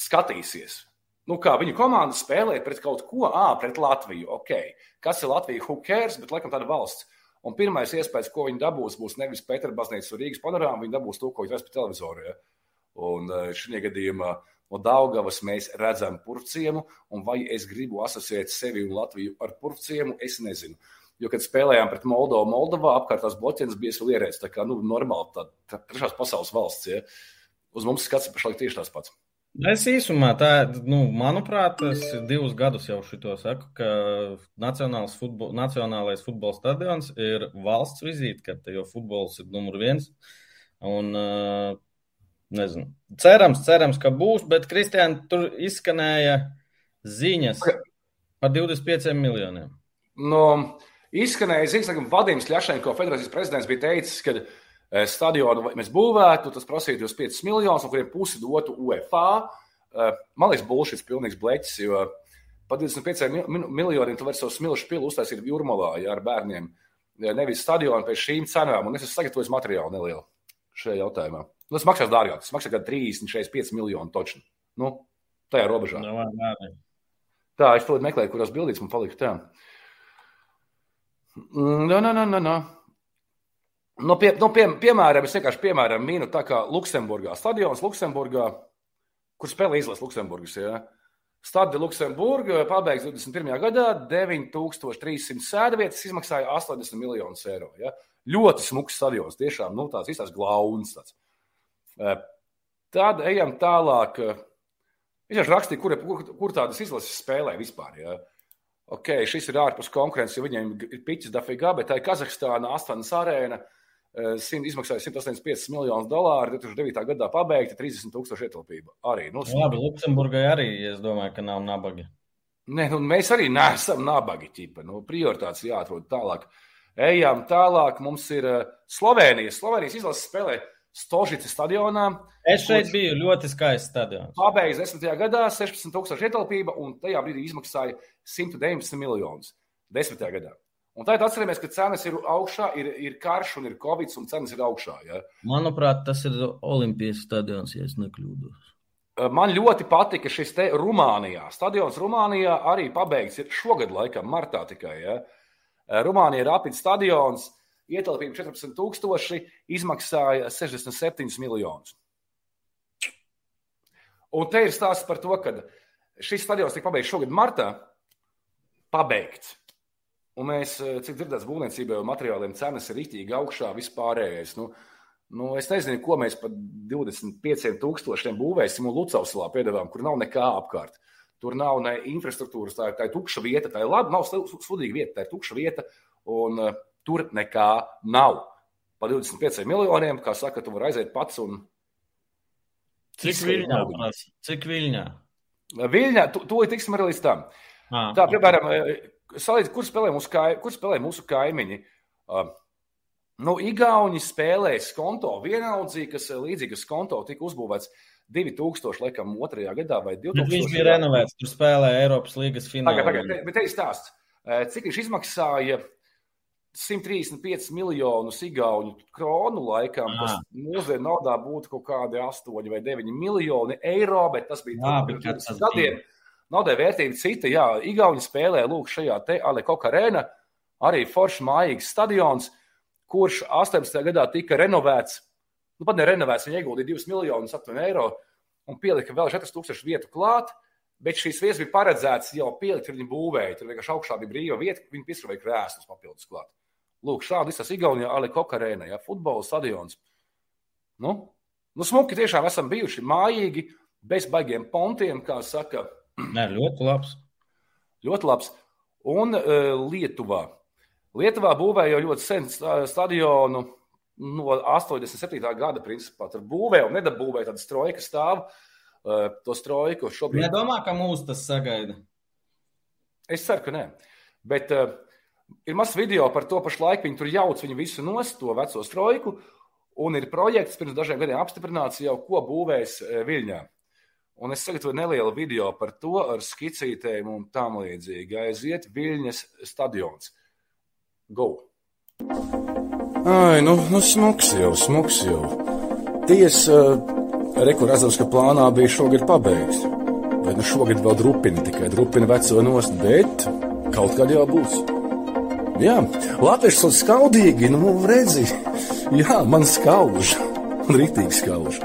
skatīsies nu, kā viņu komanda spēlē pret kaut ko, ah, pret Latviju. Okay. Kas ir Latvija? Who cares? Bet, laikam, tāda valsts. Un pirmais iespējas, ko viņi dabūs, būs nevis Pēterbaznīcas vai Rīgas panorāma, viņi dabūs to, ko viņi redz pa televizoru. Ja? Un šajā gadījumā no Daugavas mēs redzam purvciemu, un vai es gribu asociēt sevi un Latviju ar purvciemu, es nezinu. Jo, kad spēlējām pret Moldovu, Moldovā apkārt tās bloķienas bija vēl ierēdz, tā kā, nu, normāli, tā, tā trešās pasaules valsts, ja? Uz mums skats ir pašlaik tieši tas pats. Es īsumā, tā, nu, manuprāt, es divus gadus jau šito saku, ka futbol, Nacionālais futbola stadions ir valsts vizītkarte, jo futbols ir numur viens. Un, nezinu, cerams, cerams, ka būs, bet Kristiāna tur izskanēja ziņas par 25 miljoniem. No, izskanēja ziņas, ka Vadims Ļašenko, federācijas prezidents, bija teicis, ka Eh, stadionu mēs būvētu, tas prasītu uz 5 miljonus, no kuriem pusi dotu UEFA. Eh, man liekas, bullshit, pilnīgs bleķis, jo par 25 miljoniem tu vari savu smilšu pilu uztaisīt jūrmalā ja, ar bērniem. Nevis stadionu pēc šīm cenām, un es esmu sagatavojis materiālu nelielu šajā jautājumā. Nu, tas maksās dārgāk, tas maksā kā 30, 45 miljoni točni. Nu, tajā robežā. No, no, no. Tā, es to meklēju, kurās bildītes man palika tā. No, no, no, no, no. Nu, pie, nu, pie, piemēram, es vienkārši piemēram mīnu tā kā Luksemburgā. Stadions Luksemburgā, kur spēlē izlases Luksemburgas. Ja? Stade Luksemburga pabeigts 21. gadā 9300 sēdvietas, izmaksāja 80 miljonus eiro. Ja? Ļoti smuks stadions, tiešām nu, tāds īstās glauns. Tāds. Eh, tad ejam tālāk. Es jau rakstīju, kur, kur, kur tādas izlases spēlē vispār. Ja? Ok, šis ir ārpus konkurences, jo viņiem ir piķis dafīgā, bet tā ir Kazahstāna, Astanas arēna. Uh, izmaksāja 185 miljonus dolāru, 2009. gadā pabeigta 30 tūkstoši ietilpība. Arī, nu, Labi, Luksemburgai arī, es domāju, ka nav nabagi. Nē, nu, mēs arī neesam nabagi. Ķipa. Nu, prioritātes jāatrod tālāk. Ejam tālāk. Mums ir Slovenijas. Slovenijas izlases spēlē Stožice stadionā. Es šeit kurš... biju ļoti skaists stadions. Pabeigts 10. gadā 16,000 ietilpība, un tajā brīdī izmaksāja 119 miljonus 10. gadā. Un tagad atcerieties, ka cenas ir augšā, ir, ir karš un ir covid, un cenas ir augšā. Ja? Manuprāt, tas ir Olimpijas stadions, ja es nekļūdos. Man ļoti patika šis te Rumānijā. Stadions Rumānijā arī pabeigts šogad, laikam, martā tikai. Ja? Rumānija ir apits stadions, ietilpība 14,000, izmaksāja 67 miljonus. Un te ir stāsts par to, ka šis stadions tika pabeigts šogad martā. Pabeigts. Un mēs, eh, cik dzirdēts, būvniecībai un materiāliem cenas ir rītīgi augšā vispārējais. Nu, nu, es nezinu, ko mēs par 25 tūkstošiem būvēsim un Lucausalā piedāvājam, kur nav nekā apkārt. Tur nav ne infrastruktūras, tā tā ir tukša vieta, tā ir labi, nav sudīga vieta, tā ir tukša vieta, un uh, tur nekā nav. Pa 25 miljoniem, kā saka, tu vari aiziet pats un. Cik viļņā? Cik viļņā? Viļņā, to, to ir tiksim arī līdz tam. Ah, tā, piemēram, okay salīdzināt, kur spēlē mūsu, kai, kur spēlē mūsu kaimiņi. Uh, nu, Igauni spēlē skonto vienaldzīgi, kas līdzīgas skonto tika uzbūvēts 2000, laikam, otrajā gadā vai 2000. Bet viņš bija renovēts, tur spēlēja Eiropas līgas finālā. Tagad, tagad, bet te ir stāsts. Cik viņš izmaksāja? 135 miljonus igauņu kronu laikam, kas mūsdienu naudā būtu kaut kādi 8 vai 9 miljoni eiro, bet tas bija pirms gadiem. Bija. Naudai vērtība cita, jā, Igauni spēlē lūk šajā te Alekok arēna, arī foršs mājīgs stadions, kurš 18. gadā tika renovēts, nu pat ne renovēts, viņi ieguldīja 2 miljonus eiro un pielika vēl 4000 vietu klāt, bet šīs vietas bija paredzētas jau pielikt, viņi būvēja, tur vienkārši augšā bija brīva vieta, viņi piesprāvēja krēslus papildus klāt. Lūk, šādi izsas Igaunijā Alekok arēna, jā, futbola stadions. Nu, Nu, smuki tiešām esam bijuši mājīgi, bez baigiem pontiem, kā saka. Nē, ļoti labs. Ļoti labs. Un uh, Lietuvā. Lietuvā būvēja jau ļoti sen stadionu no 87. gada, principā. Tur būvēja un nedabūvēja tādu strojku stāvu. Uh, to strojku šobrīd. Nedomā, ka mūs tas sagaida. Es ceru, ka nē. Bet uh, ir mazs video par to pašu laiku. Viņi tur jauc viņu visu nost, to veco strojku. Un ir projekts pirms dažiem gadiem apstiprināts jau, ko būvēs Viļņā. Un es sagatavoju nelielu video par to ar skicītēm un tam līdzīgi. Aiziet Viļņas stadions. Go! Ai, nu, nu smuks jau, smuks jau. Tiesa, rekur redzams, ka plānā bija šogad pabeigts. Bet nu šogad vēl drupina, tikai drupina veco nost, bet kaut kad jau būs. Jā, latvieši ir skaudīgi, nu redzi, jā, man skauž, rītīgi skauž.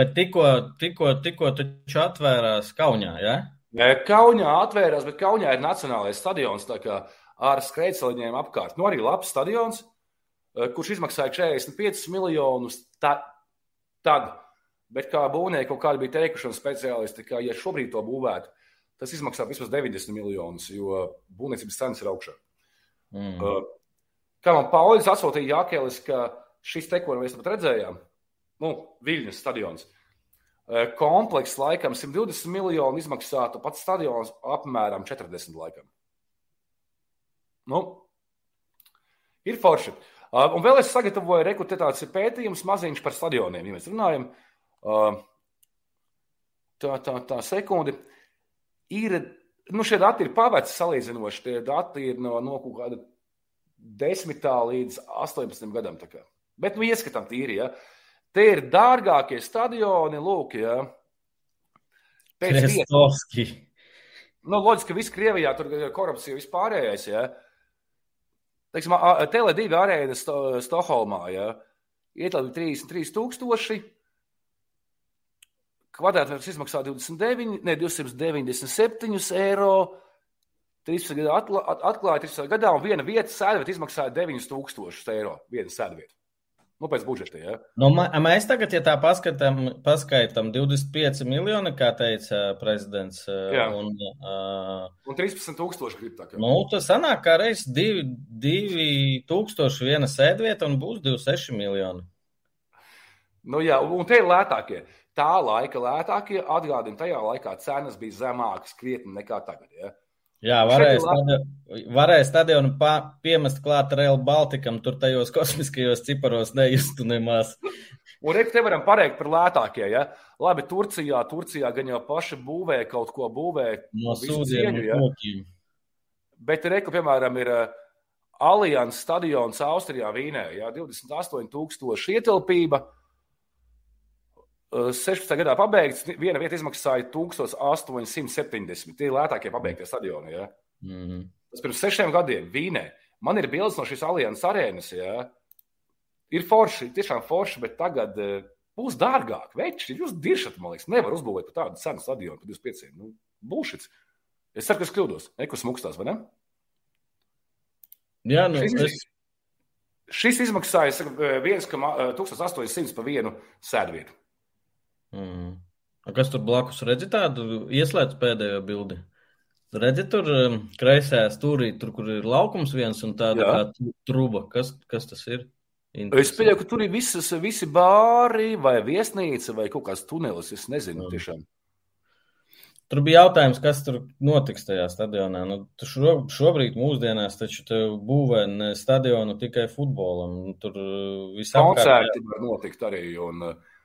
Bet tikko, tikko, tikko taču atvērās Kaunijā, ja? Kaunijā atvērās, bet Kaunijā ir nacionālais stadions ar skrejceļiem apkārt. Nu, arī labs stadions, eh, kurš izmaksāja 45 miljonus ta, tad. Bet kā būvnieki kaut kādi bija teikuši, un speciālisti, ka, ja šobrīd to būvētu, tas izmaksā vismaz 90 miljonus, jo būvniecības cenas ir augšā. Mm. Uh, kā man Pauļs atsūtīja Jākelis, ka šis te, ko mēs pat redzējām, nu, Viļņas stadions. Eh, komplekss laikam 120 miljonu izmaksātu, pats stadions apmēram 40 laikam. Nu, ir forši. Uh, un vēl es sagatavoju rekrutētāts pētījums maziņš par stadioniem, ja mēs runājam. Uh, tā, tā, tā sekundi. Ir, nu šie dati ir paveci salīdzinoši. Tie dati ir no, no kaut kāda 10 līdz 18 gadam. Bet, nu, ieskatām tīri, ja. Uh, Te ir dārgākie stadioni, lūk, ja. Pēc Krestovski. Nu, loģiski, ka viss Krievijā tur ir korupcija vispārējais, ja. Teiksim, Tele2 arēna Sto Stokholmā, ja. Ietilpst 33 tūkstoši. Kvadrātmetrs izmaksā 29, ne 297 eiro. 13 gadu atklāja 13 gadā, un viena vieta sēdvieta izmaksāja 9000 eiro. Viena sēdvieta. Nu, pēc budžeta. Ja. Nu, mēs tagad, ja tā paskatām, paskaitām 25 miljoni, kā teica prezidents. Jā. Un, uh, un 13 tūkstoši grib tā. Kā. Nu, tas sanāk, kā reiz 2 tūkstoši viena sēdvieta un būs 26 miljoni. Nu, jā, un te ir lētākie. Tā laika lētākie atgādina, tajā laikā cenas bija zemākas krietni nekā tagad. Ja. Jā, varēja, stadionu, varēja stadionu pā, piemest klāt Rail Baltikam, tur tajos [laughs] kosmiskajos ciparos nejustu nemaz. Un reku te varam pateikt par lētākie, ja? Labi, Turcijā, Turcijā gan jau paši būvē kaut ko būvē. No sūdiem ja? kokiem. Bet reku, piemēram, ir uh, Allianz stadions Austrijā, Vīnē, ja? 28 tūkstoši ietilpība. 16. gadā pabeigts, viena vieta izmaksāja 1870. Tie ir lētākie pabeigtie stadioni. Ja? Mm -hmm. Tas pirms sešiem gadiem Vīnē. Man ir bildes no šīs alianses arēnas. Ja? Ir forši, tiešām forši, bet tagad uh, būs dārgāk. Veči, jūs diršat, man liekas, nevar uzbūvēt par tādu cenu stadionu par 25. Nu, būšits. Es ceru, ka es kļūdos. Nekus mukstās, vai ne? Jā, nu, šis, es... šis izmaksāja 1,800 par vienu sēdvietu. Mm. Kas tur blakus redzi tādu ieslēdz pēdējo bildi? Redzi tur um, kreisajā stūrī, tur, kur ir laukums viens un tāda Jā. kā truba. Kas, kas tas ir? Es pieļauju, ka tur ir visas, visi bāri vai viesnīca vai kaut kāds tunelis. Es nezinu, mm. tiešām. Tur bija jautājums, kas tur notiks tajā stadionā. Nu, šo, šobrīd, mūsdienās, taču būvē ne stadionu tikai futbolam. Tur uh, visam koncerti var notikt arī. Un, uh,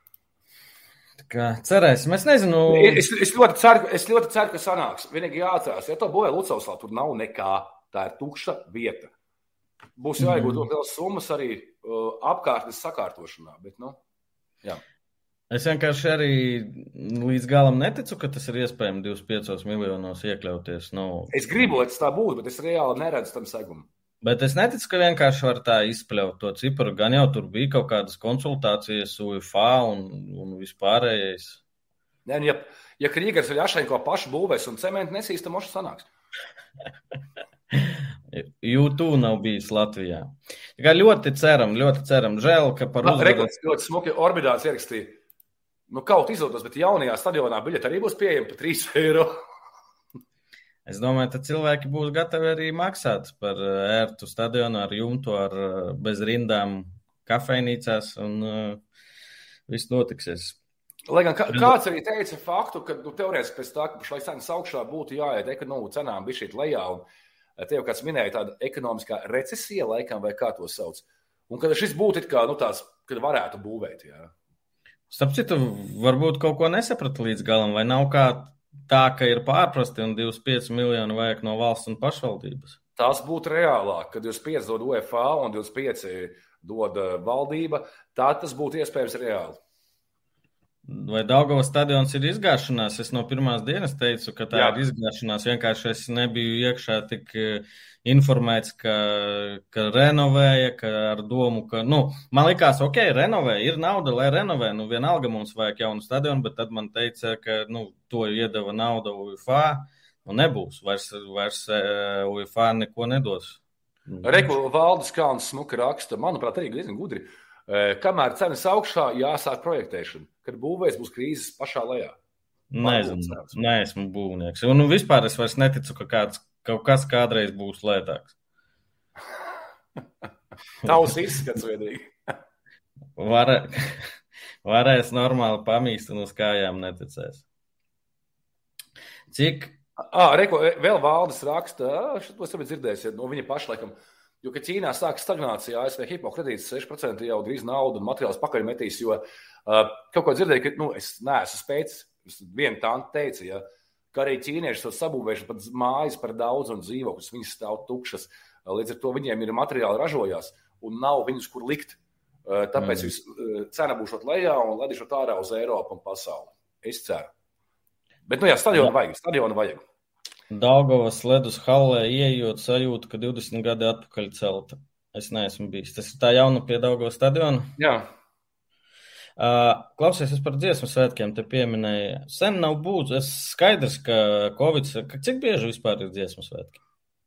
Kā, cerēsim, es nezinu. Es, es, ļoti ceru, es ļoti ceru, ka sanāks. Vienīgi jāatcerās, ja to būvē Lucavsā, tur nav nekā. Tā ir tukša vieta. Būs jāiegūt mm. vēl summas arī uh, apkārtnes sakārtošanā. Bet, nu, jā. Es vienkārši arī līdz galam neticu, ka tas ir iespējams 25 miljonos iekļauties. Nu... Es gribu, lai tas tā būtu, bet es reāli neredzu tam segumu. Bet es neticu, ka vienkārši var tā izspļaut to ciparu. Gan jau tur bija kaut kādas konsultācijas, UFA un, un vispārējais. Nē, nu, ja, ja Krīgers vai Jašenko paši būvēs un cementu nesīs, tad moši sanāks. [laughs] YouTube nav bijis Latvijā. Tā kā ļoti ceram, ļoti ceram. Žēl, ka par uzvaru... Rekords ļoti smuki orbidāts ierakstīja. Nu, kaut izdodas, bet jaunajā stadionā biļete arī būs pieejama par 3 eiro. Es domāju, ka cilvēki būs gatavi arī maksāt par ērtu stadionu ar jumtu, ar bez rindām kafejnīcās, un uh, viss notiksies. Lai gan kāds arī teica faktu, ka nu, teorētiski pēc tā, ka pašlaik cenas augšā būtu jāiet ekonomiku cenām bija šī lejā, un eh, te jau kāds minēja tāda ekonomiskā recesija laikam, vai kā to sauc. Un kad šis būtu kā, nu, tāds, kad varētu būvēt, jā. Starp citu, varbūt kaut ko nesapratu līdz galam, vai nav kā tā, ka ir pārprasti un 25 miljoni vajag no valsts un pašvaldības? Tas būtu reālāk, kad 25 dod UEFA un 25 dod eh, valdība, tā tas būtu iespējams reāli. Vai Daugavas stadions ir izgāšanās? Es no pirmās dienas teicu, ka tā Jā. ir izgāšanās. Vienkārši es nebiju iekšā tik eh, informēts, ka, ka renovēja, ka ar domu, ka, nu, man likās, ok, renovē, ir nauda, lai renovē. Nu, vienalga mums vajag jaunu stadionu, bet tad man teica, ka, nu, to iedeva nauda UEFA. Nu, nebūs, vairs, vairs eh, UEFA neko nedos. Reku valdes kāns smuka raksta, manuprāt, arī diezgan gudri. Uh, Kamēr cenas augšā, jāsāk projektēšana, kad būvēs būs krīzes pašā lejā. Nezinu, neesmu būvnieks. Un nu, vispār es vairs neticu, ka kāds, kaut kas kādreiz būs lētāks. [laughs] Tavs izskats vienīgi. [laughs] Var, [laughs] varēs normāli pamīst un uz kājām neticēs. Cik? Ah, reko, vēl valdes raksta, šo esmu dzirdējis, no viņa paša laikam. Uh, Jo, kad Ķīnā sākas stagnācija, ASV hipokredīts 6% jau drīz naudu un materiālus pakaļ metīs, jo uh, kaut ko dzirdēju, ka, nu, es neesmu spēcis, viena tante teica, ja, ka arī ķīnieši esat sabūvējuši pat mājas par daudz un dzīvokļus, viņas stāv tukšas, līdz ar to viņiem ir materiāli ražojās un nav viņus, kur likt. Uh, tāpēc mm. vis, cena būs lejā un ledīšot ārā uz Eiropu un pasauli. Es ceru. Bet, nu jā, stadionu vajag, stadionu vajag. Daugavas ledus hallē ieejot sajūta, ka 20 gadi atpakaļ celta. Es neesmu bijis. Tas ir tā jauna pie Daugavas stadiona? Jā. Uh, klausies, es par dziesmu svētkiem te pieminēju. Sen nav būts. Es skaidrs, ka Covid, ka cik bieži vispār ir dziesmu svētki?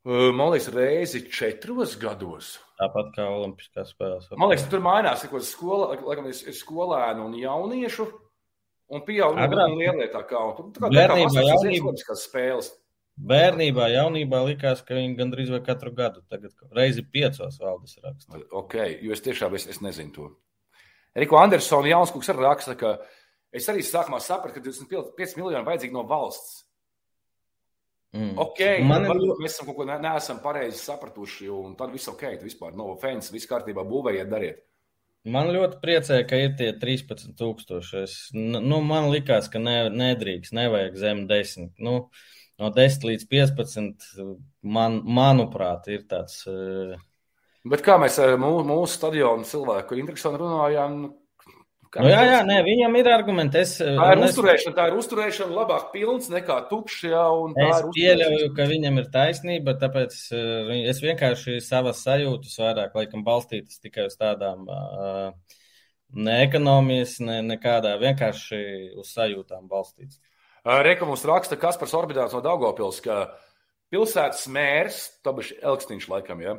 Uh, man liekas, reizi četros gados. Tāpat kā Olimpiskās spēles. Man liekas, tur mainās, ka skola, laikam, ir skolēnu un jauniešu un pieaugušu un lielietā kā. Tur tā kā, tā kā jaunībā, spēles. Bērnībā, jaunībā likās, ka viņi gandrīz vai katru gadu, tagad reizi piecos valdes raksta. Ok, jo es tiešām es, es nezinu to. Riko Andersona Jaunskūks arī raksta, ka es arī sākumā sapratu, ka 25 miljoni vajadzīgi no valsts. Mm. Ok, man ir... mēs esam kaut ko ne, neesam pareizi sapratuši, un tad viss ok, vispār no fans, viss kārtībā, būvējiet, dariet. Man ļoti priecē, ka ir tie 13,000. Nu, man likās, ka ne, nedrīkst, nevajag zem 10. Nu, uh, no 10 līdz 15, man, manuprāt, ir tāds. Uh... Bet kā mēs ar mūsu, mūsu stadionu cilvēku Intriksonu runājām? Nu, nu, jā, jā, nē, viņam ir argumenti. Es, tā ir es, uzturēšana, tā ir uzturēšana labāk pilns nekā tukšs. Jā, es pieļauju, ka viņam ir taisnība, tāpēc uh, es vienkārši savas sajūtas vairāk laikam balstītas tikai uz tādām ne ekonomijas, ne nekādā, vienkārši uz sajūtām balstītas. Reka mums raksta Kaspars Orbidāns no Daugopils, ka pilsētas mērs, Tobiši Elksniņš laikam, ja,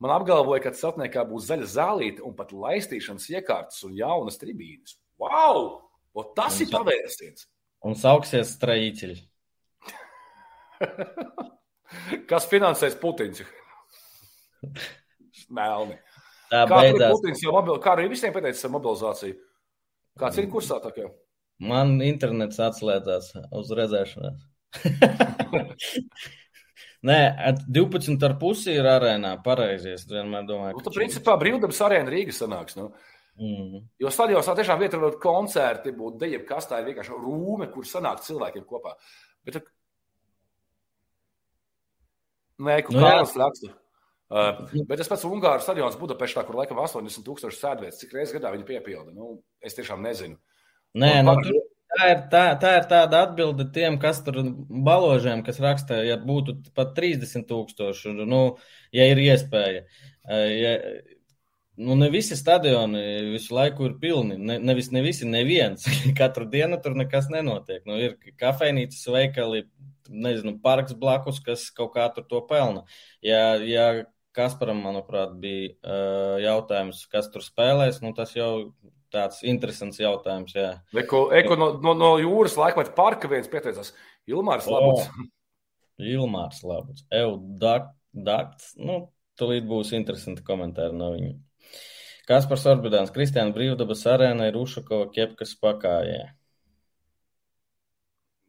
man apgalvoja, ka celtniekā būs zaļa zālīte un pat laistīšanas iekārtas un jaunas tribīnes. Wow! O tas un ir pavērsiens! Un sauksies strādīķi. [laughs] Kas finansēs Putins? [laughs] Melni. Tā kā ir Putins jau mobil, kā arī visiem pateicis mobilizāciju? Kāds ir kursā tā kā? Man internets atslēdzās uz redzēšanās. [laughs] Nē, 12,5 ir arēnā. Pareizi. Es vienmēr domāju, nu, ka. Nu, principā brīvdabas arēna Rīgas sanāks. Nu. Mm. Jo stadionā tiešām vieta var būt koncerti, būt deja, kas tā ir vienkārši rūme, kur sanāk cilvēkiem kopā. Bet, nē, kur nu, kāds raksta. Uh, bet tas pats Ungāras stadions Budapeštā, kur laikam 80,000 sēdvietas, cik reizes gadā viņi piepilda. Nu, es tiešām nezinu. Nē, nu, tur, tā, ir, tā, tā ir tāda atbilde tiem, kas tur baložiem, kas raksta, ja būtu pat 30 tūkstoši, nu, ja ir iespēja. Ja, nu, ne visi stadioni visu laiku ir pilni. Ne, nevis ne visi, neviens. [laughs] Katru dienu tur nekas nenotiek. Nu, ir kafejnīcas, veikali, nezinu, parks blakus, kas kaut kā tur to pelna. Ja, ja Kasparam, manuprāt, bija uh, jautājums, kas tur spēlēs, nu tas jau tāds interesants jautājums. Jā. Eko, eko no, no, no jūras laikmeta parka viens pieteicās Ilmārs Labuts. Oh, [laughs] Ilmārs Labuts. Ev, dakts, nu, tulīt būs interesanti komentāri no viņa. Kaspars Orbidāns, Kristiāna Brīvdabas arēna ir Ušakova ķepkas pakājē.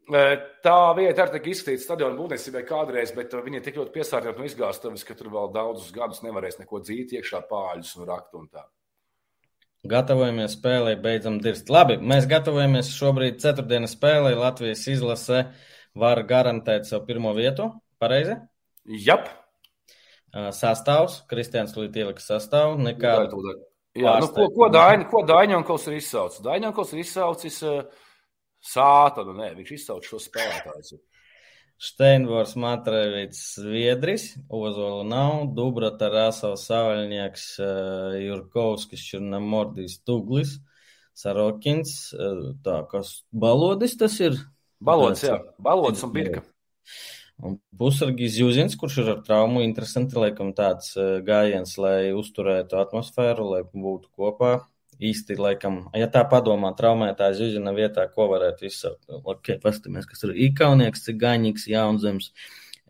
Tā vieta arī tika izskatīta stadiona būvniecībai kādreiz, bet viņi ir tik ļoti piesārņoti no izgāstuves, ka tur vēl daudzus gadus nevarēs neko dzīt iekšā pāļus un rakt un tā. Gatavojamies spēlē, beidzam dirst. Labi, mēs gatavojamies šobrīd ceturtdienas spēlē. Latvijas izlase var garantēt savu pirmo vietu. Pareizi? Jap. Sastāvs, Kristians Līt ieliks sastāvu. Nekā... Jā, nu, ko, ko, Daini, ko Daņonkos ir izsaucis? Daņonkos ir izsaucis uh, sātanu, nē, viņš izsauc šo spēlētāju. Steinbors, Matrēvits, Zviedris, Ozola nav, Dubra, Tarasovs, Savaļnieks, Jurkovskis, Černamordijs, Tuglis, Sarokins, tā, kas balodis tas ir? Balodis, jā, balodis un birka. Un pusargis Jūzins, kurš ir ar traumu, interesanti, laikam tāds eh, gājiens, lai uzturētu atmosfēru, lai būtu kopā. Īsti, laikam, ja tā padomā, traumētājs Jūzina vietā, ko varētu izsaukt. Ok, pastamies, kas ir Ikaunieks, Cigaņiks, Jaunzems,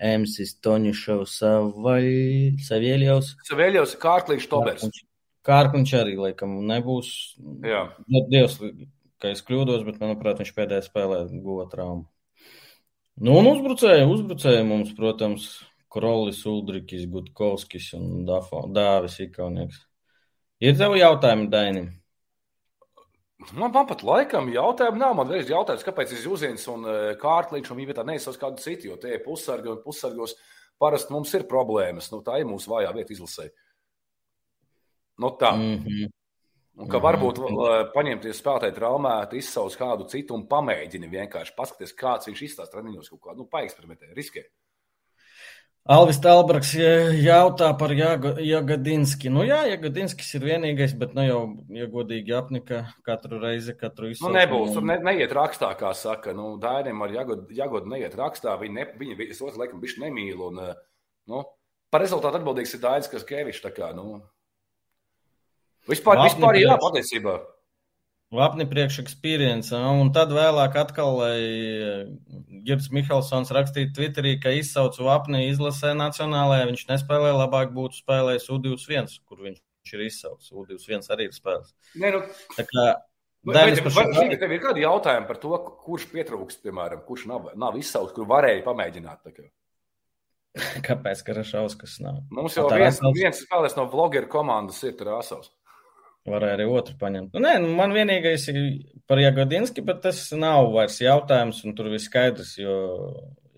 Emsis, Toņušovs, Savēļjovs. Savēļjovs, Kārklīšs, Tobers. Kārkliņš arī, laikam, nebūs. Jā. Dievs, ka es kļūdos, bet, manuprāt, viņš pēdējā spēlē guva traumu. Nu, un uzbrucēji, uzbrucēji mums, protams, Krolis, Uldrikis, Gutkovskis un Dafo, Dāvis Ikaunieks. Ir tev jautājumi, Dainim? Man, man pat laikam jautājumu nav. Man reiz jautājums, kāpēc ir Zuzins un e, Kārklīgs un viņa vietā neizsauc kādu citu, jo tie ir pussargi un pussargos parasti mums ir problēmas. Nu, tā ir mūsu vājā vieta izlasē. Nu, tā. Mm -hmm. Un ka varbūt uh, paņemties spēlētāju traumētu, izsaukt kādu citu un pamēģini vienkārši paskatīties, kāds viņš izstāsta treniņos, kaut kādu nu, paeksperimentē, riskē. Alvis Talbraks jautā par Jagadinski. Nu jā, Jagadinskis ir vienīgais, bet nu jau, ja godīgi apnika katru reizi, katru izsaukumu. Nu nebūs, tur ne, neiet rakstā, kā saka. Nu, Dainim ar Jagodu, Jagodu neiet rakstā, viņi, ne, viņi es otru laikam bišķi nemīl. Un, nu, par rezultātu atbildīgs ir Dainis Kaskevičs, tā kā, nu, Vispār, Vapni vispār jā, patiesībā. Vapni priekšeksperience. Un tad vēlāk atkal, eh, Girs Mihelsons rakstītu Twitterī, ka izsaucu Vapni izlasē nacionālajā, viņš nespēlē, labāk būtu spēlējis U21, kur viņš ir izsaucis. U21 arī ir spēlējis. Nē, nu, tā kā Daļas vai, vai, vai tev ir kādi jautājumi par to, kurš pietrūkst, piemēram, kurš nav, nav izsaucis, kur varēja pamēģināt? [laughs] Kāpēc Karašauskas nav? Mums jau viens, viens spēlēs no vlogeru komandas ir Tarasovs. Varēja arī otru paņemt. Nu, nē, nu, man vienīgais ir par Jagodinski, bet tas nav vairs jautājums, un tur viss skaidrs, jo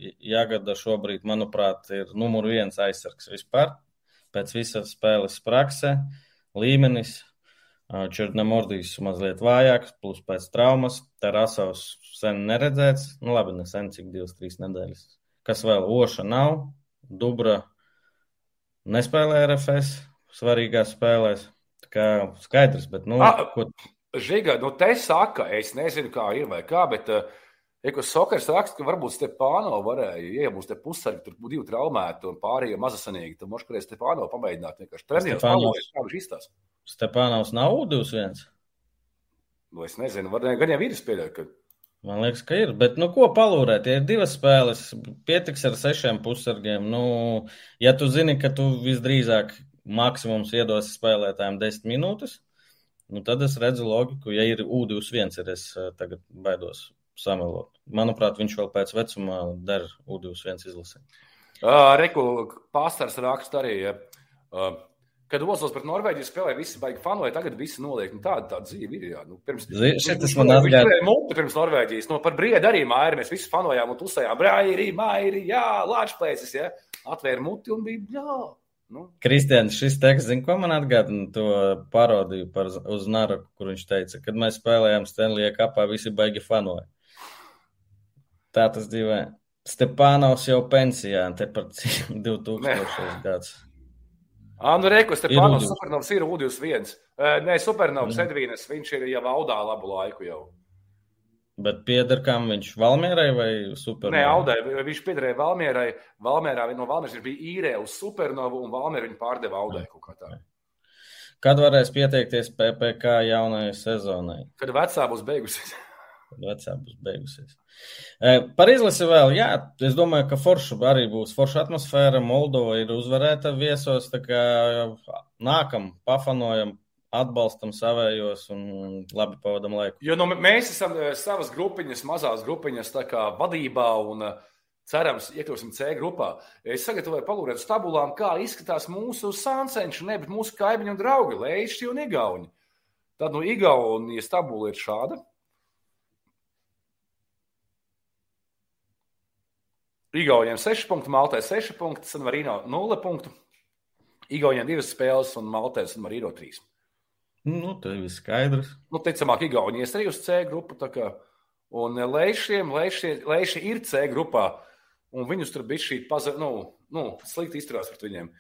Jagada šobrīd, manuprāt, ir numur viens aizsargs vispār. Pēc visas spēles prakse, līmenis, Černamordijs mazliet vājāks, plus pēc traumas, Tarasovs sen neredzēts, nu labi, ne sen, cik divas, trīs nedēļas. Kas vēl? Oša nav, Dubra nespēlē RFS svarīgās spēlēs. Kā skaidrs, bet, nu, A, ko. Žiga, nu, te saka, es nezinu, kā ir vai kā, bet, ja kur Sokars raksta, ka varbūt Stepāno varēja, ja būs te pusargi, tur būtu divi traumēti un pārējie mazasanīgi, tad možda varēs Stepāno pamēģināt vienkārši palūdēt, kā viņš izstās. Stepānovs nav U21. Nu, es nezinu, var, gan jau ir spēļot, ka. Man liekas, ka ir. Bet, nu, ko palūrēt? Ja ir divas spēles, pietiks ar sešiem pusargiem. Nu, ja tu zini, ka tu visdrīzāk maksimums iedos spēlētājiem 10 minūtes, nu tad es redzu logiku, ja ir U21, ir es tagad baidos samelot. Manuprāt, viņš vēl pēc vecuma der U21 izlasē. Uh, Reku pāstars raksta arī, uh, kad Ozols pret Norvēģiju spēlē, visi baigi fanoja, tagad visi noliek. Nu, tāda, tāda dzīve ir. Jā. Nu, pirms, Šitas man atgādina. Multi pirms Norvēģijas. Nu, par briedu arī māri. Mēs visi fanojām un tusējām. Brairi, mairi, jā, lāčplēsis, jā. Atvēra muti un bija, jā. Nu. Kristians, šis teksts, zin, ko man atgādina to parodiju par uz Naraku, kur viņš teica, kad mēs spēlējām Stanley kapā, visi baigi fanoja. Tā tas dzīvē. Stepānaus jau pensijā, te par 2000 [laughs] gads. Ā, nu reku, Stepānaus supernovs ir U21. Nē, supernovs mm. Edvīnas, viņš ir jau audā labu laiku jau. Bet pieder kam viņš Valmierai vai Supernovai? Nē, Audai, viņš piederēja Valmierai. Valmierā no Valmieras viņš bija īrē uz Supernovu un Valmiera viņu pārdeva Audai kaut kā tā. Kad varēs pieteikties PPK jaunajai sezonai? Kad vecā būs beigusies. [laughs] Kad vecā būs beigusies. E, par izlasi vēl, jā, es domāju, ka forša arī būs forša atmosfēra. Moldova ir uzvarēta viesos, tā kā nākam, pafanojam, atbalstam savējos un labi pavadam laiku. Jo nu, mēs esam eh, savas grupiņas, mazās grupiņas vadībā un eh, cerams, iekļūsim C grupā. Es sagatavoju palūrēt tabulām, kā izskatās mūsu sāncenši, ne, bet mūsu kaimiņu un draugi, Leišķi un Igauni. Tad no nu, Igaunijas tabula ir šāda. Igauniem 6 punkti, Maltai 6 punkti, San Marino 0 punktu. Igauniem 2 spēles un Maltai San Marino 3. Nu, tas viss skaidrs. Nu, ticamāk, Igaunijas arī uz C grupu. Un Leišiem, Leiši, Leiši ir C grupā, un viņus tur bija šī paza, nu, nu, slikti izturās pret viņiem.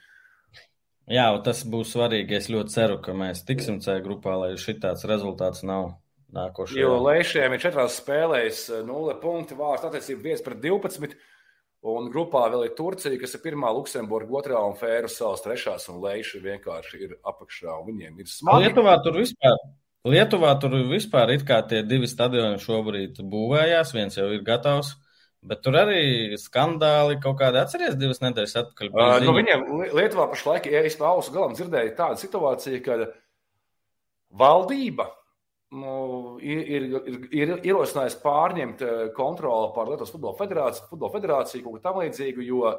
Jā, tas būs svarīgi. Es ļoti ceru, ka mēs tiksim C grupā, lai šī tāds rezultāts nav nākošais. Jo Leišiem ir četrās spēlēs 0 punkti, vārds attiecība 5 pret 12. Un grupā vēl ir Turcija, kas ir pirmā, Luksemburga otrā un Fēru salas trešās, un Leiša vienkārši ir apakšā. Viņiem ir smagi. Lietuvā tur vispār. Lietuvā tur vispār ir kā tie divi stadioni šobrīd būvējās, viens jau ir gatavs, bet tur arī skandāli kaut kādi atceries divas nedēļas atpakaļ. Uh, nu viņiem Lietuvā pašlaik, ja es pa ausu galam dzirdēju tādu situāciju, ka valdība ir, ir, ir, ir ierosinājis pārņemt eh, kontroli pār Lietuvas futbola federāciju, futbola federāciju kaut ko tam līdzīgu, jo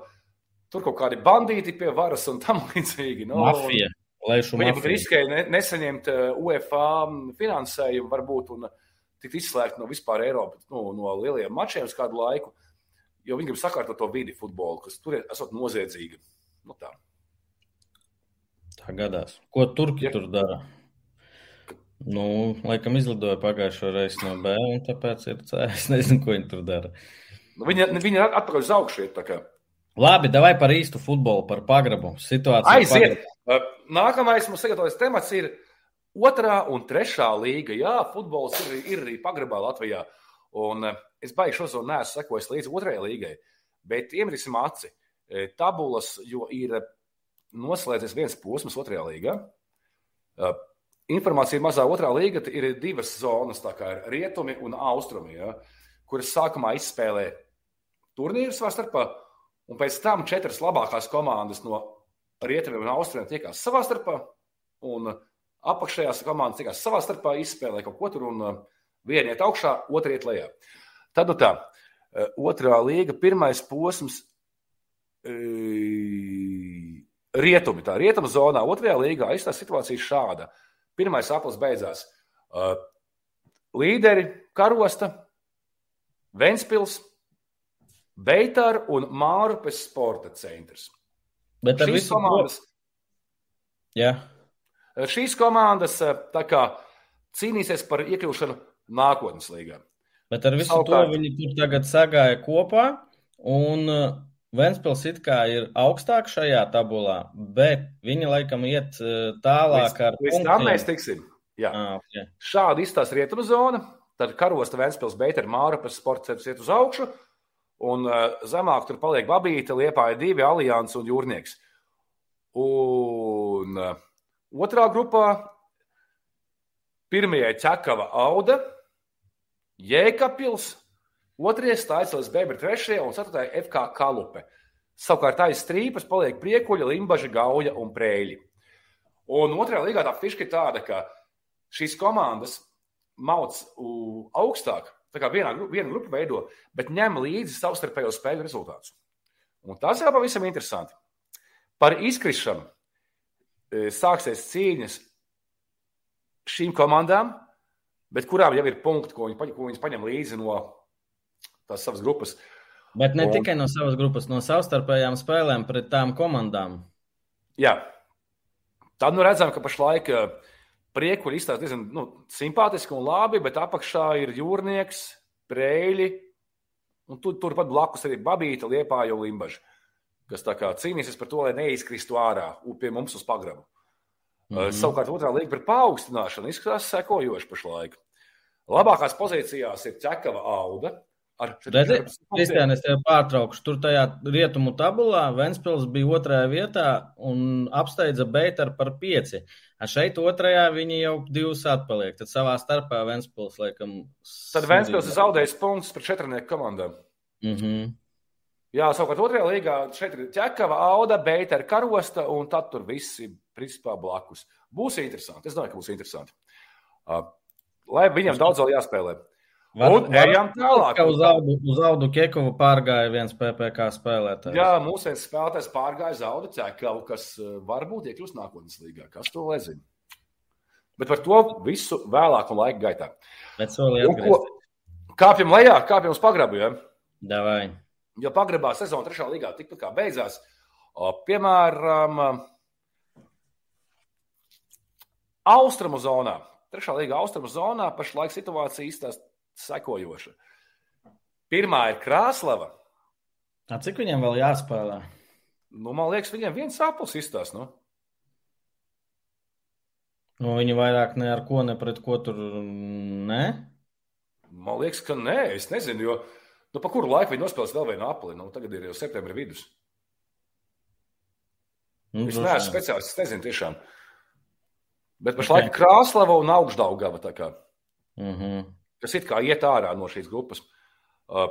tur kaut kādi bandīti pie varas un tam [laughs] līdzīgi. Nu, mafija. Viņam riskēja ne, nesaņemt eh, UEFA finansējumu, varbūt, un tikt izslēgt no vispār Eiropas, nu, no lielajiem mačiem uz kādu laiku, jo viņi grib sakārtot to vidi futbolu, kas tur ir esot noziedzīga. Nu, tā. tā gadās. Ko Turki ja. tur dara? Nu, laikam izlidoja pagājušo reizi no B, un tāpēc ir C. Es nezinu, ko viņi tur dara. Nu, viņi, viņi atpakaļ uz augšu. Labi, davai par īstu futbolu, par pagrabu. Situāciju. Aiziet! Pagrabu. Nākamais mums sagatavojas temats ir otrā un trešā līga. Jā, futbols ir, ir arī pagrabā Latvijā. Un es baigšu šo zonu, neesmu sekojis līdz otrajai līgai. Bet iemirsim aci. Tabulas, jo ir noslēdzies viens posms otrajā līgā. Informācija mazā otrā līga ir divas zonas, tā kā ir rietumi un austrumi, ja, kuras sākumā izspēlē turnīru savā starpā, un pēc tam četras labākās komandas no rietumiem un austrumiem tiekās savā starpā, un apakšējās komandas tiekās savā starpā, izspēlē kaut ko tur, un uh, viena iet augšā, otra iet lejā. Tad nu tā, uh, otrā līga, pirmais posms. Uh, rietumi, tā rietuma zonā, otrajā līgā izstāsta situācija šāda. Uh, Pirmais aplis beidzās. Uh, līderi Karosta, Ventspils, Beitāra un Mārupes sporta centrs. Bet ar šīs komandas, Jā. šīs komandas kā, cīnīsies par iekļūšanu nākotnes līgā. Bet ar visu Savukārt, to viņi tur tagad sagāja kopā. Un Ventspils it kā ir augstāk šajā tabulā, bet viņi laikam iet eh, tālāk līdz, ar līdz tam mēs tiksim. Jā. Ah, okay. Šādi izstāsta rietumu zona, tad karosta Ventspils Beitera Mārapas sports centrs iet uz augšu, un uh, zemāk tur paliek Babīta, Liepāja divi, Alians un Jūrnieks. Un uh, otrā grupā pirmajai Čakava Auda, Jēkabils, Otrie stājas Bēbra trešajā un ceturtajā FK Kalupe. Savukārt aiz strīpas paliek priekuļa, limbaža, gauja un prēļi. Un otrajā līgā tā fiška ir tāda, ka šīs komandas mauc augstāk, tā kā vienā, viena grupa veido, bet ņem līdzi savstarpējo spēļu rezultātus. Un tas ir pavisam interesanti. Par izkrišanu e, sāksies cīņas šīm komandām, bet kurām jau ir punkti, ko viņi, ko viņi paņem līdzi no tās savas grupas. Bet ne un... tikai no savas grupas, no savstarpējām spēlēm pret tām komandām. Jā, tad nu redzam, ka pašlaik eh, priekuļi izstāsta diezgan nu, simpātiski un labi, bet apakšā ir jūrnieks, prēļi, un tur, turpat blakus arī babīta, liepāja un limbaža, kas tā kā cīnīsies par to, lai neizkristu ārā pie mums uz pagrabu. Mm -hmm. Savukārt otrā līga par paaugstināšanu izskatās sekojoši pašlaik. Labākās pozīcijās ir Cekava Auda. Kristiāna, es tevi pārtraukšu. Tur tajā rietumu tabulā Ventspils bija otrajā vietā un apsteidza Beitar par pieci. A šeit otrajā viņi jau divus atpaliek. Tad savā starpā Ventspils, laikam. Tad Ventspils ir zaudējis punktus par četrnieku komandām. Mm -hmm. Jā, savukārt otrajā līgā šeit ir ķekava, auda, beita, karosta, un tad tur viss ir principā blakus. Būs interesanti. Es domāju, ka būs interesanti. Uh, lai viņam daudz vēl jāspēlē. Var, un ejam tālāk. Uz Audu, uz Audu Kekovu pārgāja viens PPC spēlētājs. Jā, mūsu spēlētājs pārgāja uz Audu Kekovu, kas eh, varbūt iekļūs nākotnes līgā. Kas to nezina? Bet par to visu vēlāk un laika gaitā. Bet soli atgriezties. Kāpjam lejā, kāpjam uz pagrabu, ja? Davai. Jo pagrabā sezona trešā līgā tikpat kā beidzās. O, piemēram, Austrumu zonā. Trešā līga austrumu zonā pašlaik situācija izstāsta sekojoša. Pirmā ir Krāslava. A, cik viņam vēl jāspēlē? Nu, man liekas, viņam viens apels izstāsta. Nu? Nu, viņi vairāk ne ar ko, ne pret ko tur ne. Man liekas, ka nē, es nezinu, jo nu, pa kuru laiku viņi nospēlēs vēl vienu apli. Nu, tagad ir jau septembris vidus. Nu, es neesmu speciālists, es nezinu tiešām. Bet pašlaik okay. Krāslava un Augstdaugava tā kā. Kas it kā iet ārā no šīs grupas. Uh,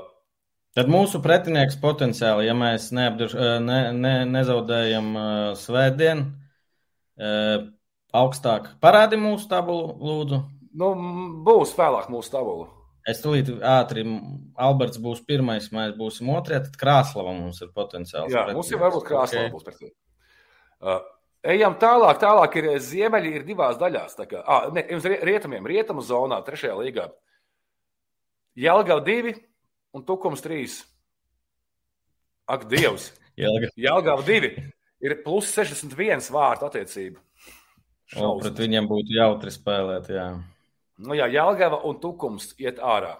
Tad mūsu pretinieks potenciāli, ja mēs neapdur, uh, ne, ne, nezaudējam uh, svētdienu, uh, augstāk parādi mūsu tabulu, lūdzu. Nu, būs vēlāk mūsu tabulu. Es tulīt ātri, Alberts būs pirmais, mēs būsim otrie, tad Krāslava mums ir potenciāls. Jā, mums ir varbūt Krāslava okay. būs pret. Uh, ejam tālāk, tālāk ir ziemeļi ir divās daļās. Tā kā, ah, ne, rietumiem, rietumu zonā, trešajā līgā. Jelgava 2 un Tukums 3. Ak, Dievs! [laughs] Jelgava 2 ir plus 61 vārtu attiecība. O, pret viņiem būtu jautri spēlēt. Jā, nu, jā Jelgava un Tukums iet ārā.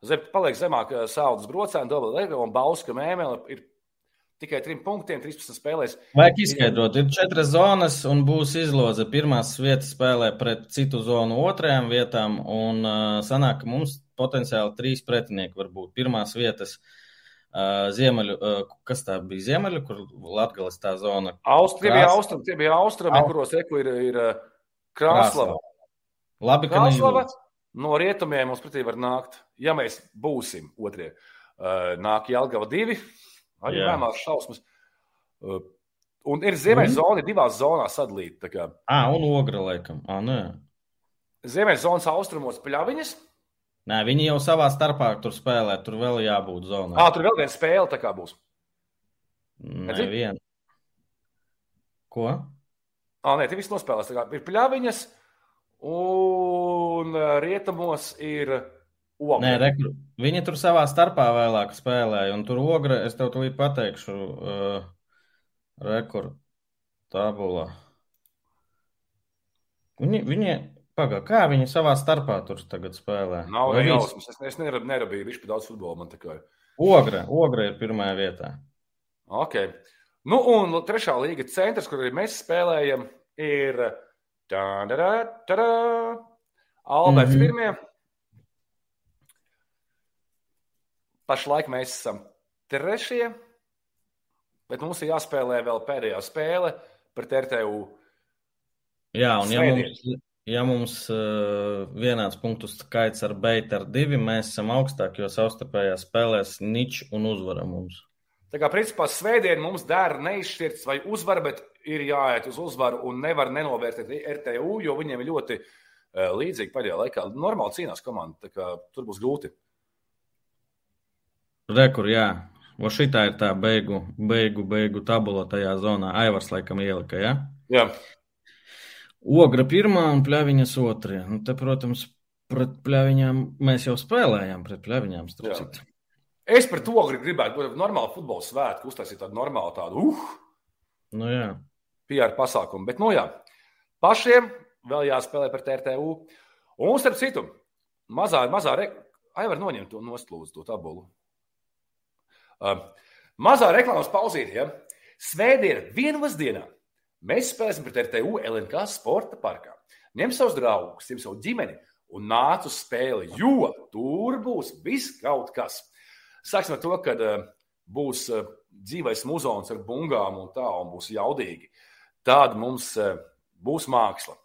Zem, paliek zemāk eh, Saudas brocēna, Dobla un Bauska mēmele ir tikai trim punktiem, 13 spēlēs. Vajag izskaidrot, ir četras zonas un būs izloze. Pirmās vietas spēlē pret citu zonu otrajām vietām, un uh, sanāk, ka mums potenciāli trīs pretinieki var būt. Pirmās vietas uh, ziemeļu, uh, kas tā bija ziemeļu, kur Latgales tā zona? Austri, bija austrumi, tie bija austrumi, Aust... kuros eku ir, ir Krāslava. Labi, ka Krāslava no rietumiem mums pretī var nākt, ja mēs būsim otrie. Uh, nāk Jelgava divi, Arī vēmās šausmas. Uh, un ir ziemeļzona, divās zonās sadalīta. Ah, un ogra laikam. Ah, nē. Ziemeļzonas austrumos pļaviņas. Nē, viņi jau savā starpā tur spēlē. Tur vēl jābūt zonā. Ah, tur vēl viena spēle tā kā būs. Nē, viena. Ko? Ah, nē, tie visi nospēlēs. Ir pļaviņas, un rietumos ir Ogra. Nē, rekur, viņi tur savā starpā vēlāk spēlēja, un tur ogra, es tev tūlīt pateikšu, uh, rekur, tabula. Viņi, viņi pagā, kā viņi savā starpā tur tagad spēlē? Nav ne jausmas, es, es nerab, nerabīju višķi daudz futbolu, man tikai. Ogra, ogra ir pirmajā vietā. Ok. Nu, un trešā līga centrs, kur arī mēs spēlējam, ir tā, tā, tā, tā, Alberts mm -hmm. pirmie. Pašlaik mēs esam trešie, bet mums ir jāspēlē vēl pēdējā spēle pret RTU. Jā, un ja mums, ja mums uh, vienāds punktu skaits ar Beitu ar divi, mēs esam augstāk, jo savstarpējā spēlēs nič un uzvara mums. Tā kā principā svētdien mums dara neizšķirts vai uzvara, bet ir jāiet uz uzvaru un nevar nenovērtēt RTU, jo viņiem ir ļoti uh, līdzīgi pēdējā laikā. Normāli cīnās komanda, tā kā tur būs grūti. Rekur, jā. O šitā ir tā beigu, beigu, beigu tabula tajā zonā. Aivars laikam ielika, jā? Jā. Ogra pirmā un pļaviņas otrajā. Nu, te, protams, pret pļaviņām mēs jau spēlējām, pret pļaviņām starp citu. Es par to gribētu būt normāli futbola svētku, uztaisīt tādu normālu tādu, uh, nu, jā. PR pasākumu. Bet, nu jā, pašiem vēl jāspēlē par TRTU. Un, starp citu, mazā, mazā, re... ai var noņemt to nostlūdzu, to tabulu. Uh, mazā reklāmas pauzīte. Ja? Svētdiena, vienvasdienā. Mēs spēlēsim pret RTU LNK sporta parkā. Ņem savus draugus, ņem savu ģimeni un nāc uz spēli, jo tur būs viss kaut kas. Sāksim ar to, ka uh, būs uh, dzīvais muzons ar bungām un tā, un būs jaudīgi. Tāda mums uh, būs māksla.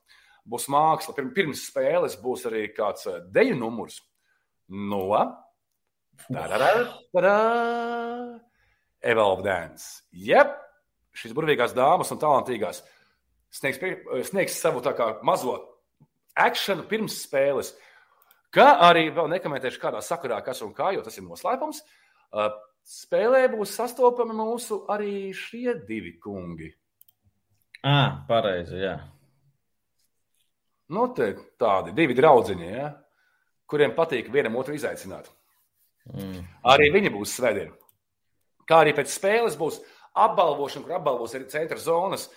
Būs māksla. Pirms spēles būs arī kāds deju numurs no Evolve Dance. Jep, šīs burvīgās dāmas un talantīgās sniegs, sniegs savu tā kā mazo akciju pirms spēles. Kā arī vēl nekomentēšu, kādā sakarā kas un kā, jo tas ir noslēpums. Spēlē būs sastopami mūsu arī šie divi kungi. Ah, pareizi, jā. Nu, tādi divi draugiņi, ja, kuriem patīk vienam otru izaicināt. Mm. Arī viņi būs svētdien. Kā arī pēc spēles būs apbalvošana, kur apbalvos arī centra zonas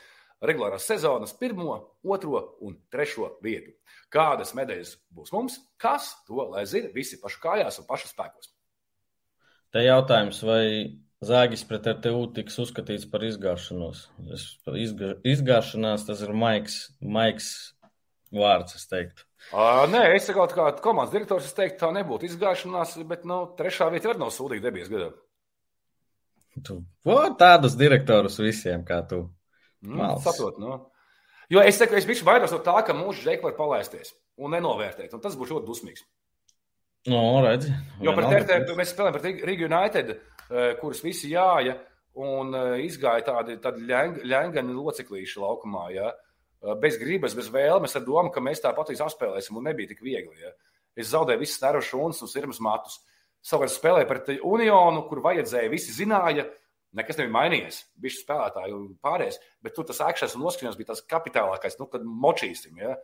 regulārās sezonas pirmo, otro un trešo vietu. Kādas medaļas būs mums, kas to lai zina, visi pašu kājās un pašu spēkos. Te jautājums, vai zāģis pret RTU tiks uzskatīts par izgāšanos? Es, par izga, izgāšanās tas ir maigs, maigs vārds, es teiktu. Uh, nē, es kaut kā komandas direktors, es teiktu, tā nebūtu izgāšanās, bet nu, trešā vieta arī nav sūdīga debijas gadā. Tu o, tādus direktorus visiem kā tu. Mm, saprot, nu. Jo es saku, es biju baidās no tā, ka mūsu žēk var palaisties un nenovērtēt, un tas būs ļoti dusmīgs. No, redzi. Jo par TRT mēs spēlējam par Rigu United, kurus visi jāja, un izgāja tādi, tādi ļengani loceklīši laukumā, jā. Ja? Bez gribas, bez vēlmes, ar domu, ka mēs tāpat apspēlēsim, un nebija tik viegli. Ja. Es zaudēju visas nervu šūnas un sirmas matus. Savukārt spēlēju pret Unionu, kur vajadzēja, visi zināja, nekas nebija mainījies. Bija spēlētāji un pārējais, bet tur tas akcents un noskaņojums bija tas kapitālākais, nu, kad močīsim. Ja.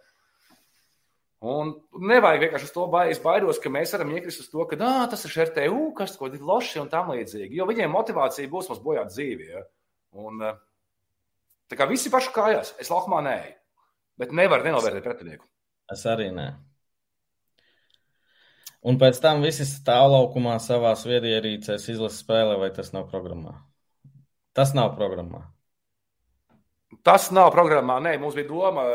Un nevajag vienkārši uz to baidīties. Es baidos, ka mēs varam iekrist uz to, ka tas ir RTU, kas kaut kādi loši un tam līdzīgi. Jo viņiem motivācija būs mums bojāt dzīvi. Ja. Un, uh, Tā kā visi paši kājās, es laukumā nē, bet nevaru nenovērtēt pretinieku. Es arī nē. Un pēc tam visi stāv laukumā savā viedierīcēs izlases spēlē, vai tas nav programmā? Tas nav programmā. Tas nav programmā. Nē, mums bija doma.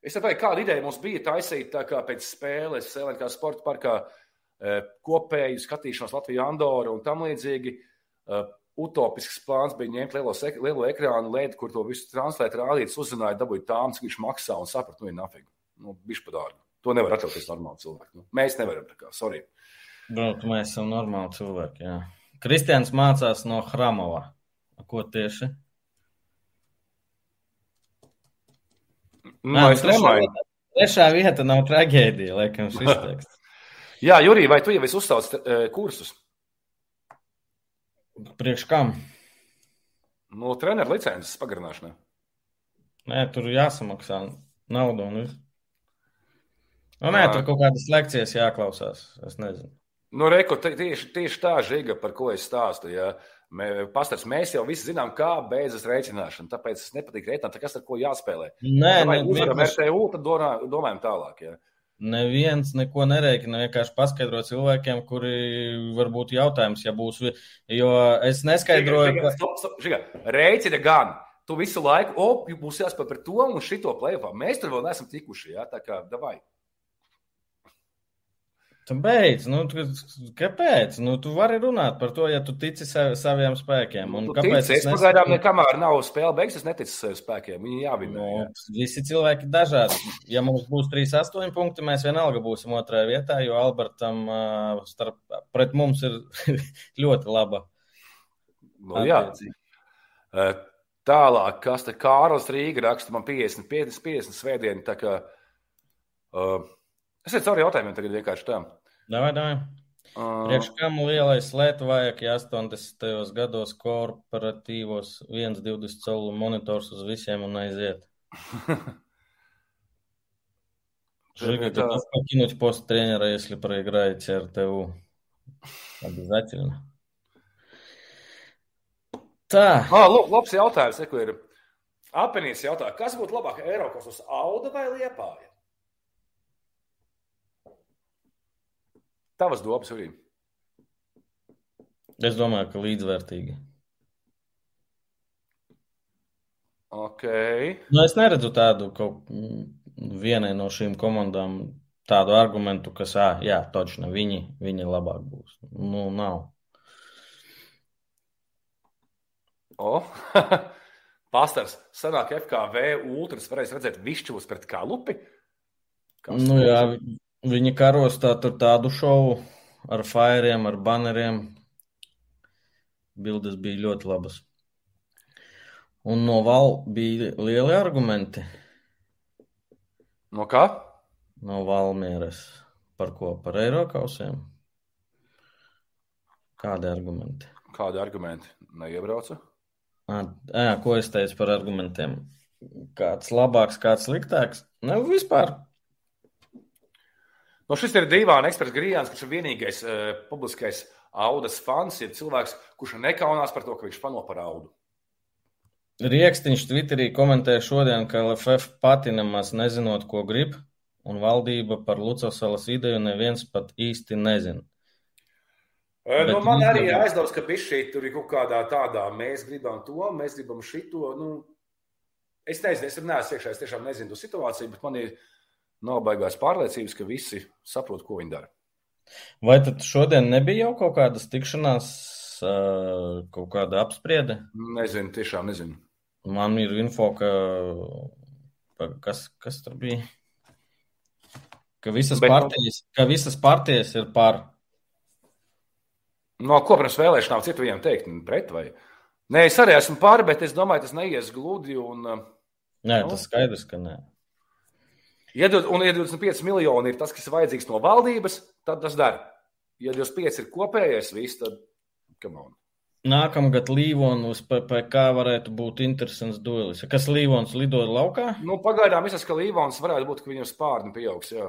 Es saprotu, kāda ideja mums bija taisīt pēc spēles, Sēlēnā sporta parkā eh, kopēju skatīšanos Latviju, Andoru un tam līdzīgi. Eh, utopisks plāns bija ņemt lielo, lielo ekrānu, lēdu, kur to visu translēt, rādīt, uzzināja, dabūt tādu, cik viņš maksā un saprast, nu, ir nafīgi. Nu, Bišķi padārgi. To nevar atļauties normāli cilvēki. Nu, mēs nevaram tā kā, sorry. Bet mēs esam normāli cilvēki, jā. Kristians mācās no Hramova. Ko tieši? Nu, Nā, es nemāju. Trešā vieta nav traģēdija, laikam, šis [laughs] teksts. jā, Jurī, vai tu jau esi uzstāsts uh, kursus? Priekš kam? No treneru licences pagarināšanai. Nē, tur jāsamaksā naudu un viss. Nu, nē, tur kaut kādas lekcijas jāklausās. Es nezinu. Nu, Reku, tieši, tieši tā žiga, par ko es stāstu. Ja. Pastars, mēs jau visi zinām, kā beidzas rēķināšana. Tāpēc es nepatīk rēķināt, kas ar ko jāspēlē. Nē, nē, uzvaram RTU, tad domājam tālāk. Ja. Neviens neko nereikina. Vienkārši paskaidro cilvēkiem, kuri varbūt jautājums, ja būs. Jo es neskaidroju, stop, žiga, Rēķina gan. Tu visu laiku, o, būs jāspēj par to un šito plēfā. Mēs tur vēl neesam tikuši. Jā, tā kā, davai. Tu beidz, nu, tu, kāpēc? Nu, tu vari runāt par to, ja tu tici sav, saviem spēkiem. Un tu kāpēc? Tici, es nes... pagaidām nekamēr nav spēle beigts, es neticu saviem spēkiem. Viņi jāvina. Nu, jā. Visi cilvēki dažādi. Ja mums būs 3-8 punkti, mēs vienalga būsim otrajā vietā, jo Albertam starp, pret mums ir [laughs] ļoti laba. Nu, jā. Tālāk, kas te Kārlis Rīga raksta man 50, 50, 50 svētdienu. Tā kā, uh, es redzu cauri jautājumiem tagad vienkārši tā. Davai, davai. Uh, Priekš kam lielais Lietuvājak 80. gados korporatīvos 1,20 colu monitors uz visiem un aiziet? Жига, готов покинуть пост тренера, если проиграете РТУ. Обязательно. Tā. Ah, labs jautājums. Seku ir Apenīs jautā, kas būtu labāk Eiropas uz Auda vai Liepāja? Tavas domas arī. Es domāju, ka līdzvērtīgi. Ok. Nu, es neredzu tādu kaut vienai no šīm komandām tādu argumentu, kas, ā, jā, točni, viņi, viņi labāk būs. Nu, nav. O, [laughs] Pastars, senāk FKV ultras varēs redzēt višķos pret kalupi. Kas nu, jā, viņi karos tā, tādu šovu ar fairiem, ar baneriem. Bildes bija ļoti labas. Un no val bija lieli argumenti. No kā? No Valmieras. Par ko? Par Eiropausiem? Kādi argumenti? Kādi argumenti? Neiebrauca. Jā, ko es teicu par argumentiem? Kāds labāks, kāds sliktāks? Ne, vispār. No šis ir divāna eksperts Grijāns, kurš ir vienīgais uh, publiskais audas fans. Ir cilvēks, kurš nekaunās par to, ka viņš pano par audu. Rieksniņš Twitterī komentēja šodien, ka LFF pati nemaz nezinot, ko grib, un valdība par Lucassalas ideju neviens pat īsti nezina. Bet nu, man arī ir aizdoms, ka šī tur ir kaut kādā tādā, mēs gribam to, mēs gribam šito. Nu, es nezinu, es neesmu iekšā, es tiešām nezinu to situāciju, bet man ir nobaigās pārliecības, ka visi saprot, ko viņi dara. Vai tad šodien nebija jau kaut kādas tikšanās, kaut kāda apspriede? Nezinu, tiešām nezinu. Man ir info, ka kas, kas tur bija? Ka visas, bet, partijas, ka visas partijas ir par No ko pirms vēlēšanām citu viņiem teikt? Pret vai? Nē, es arī esmu pāri, bet es domāju, tas neies gludi. Un, nē, nu, tas skaidrs, ka nē. Ja, un, ja 25 miljoni ir tas, kas ir vajadzīgs no valdības, tad tas dara. Ja 25 ir kopējais, viss, tad come on. Nākamgad Līvonu uz PPC varētu būt interesants duelis. Kas Līvons lido laukā? Nu, pagaidām izsaka, ka Līvons varētu būt, ka viņam spārni pieaugs. Jā.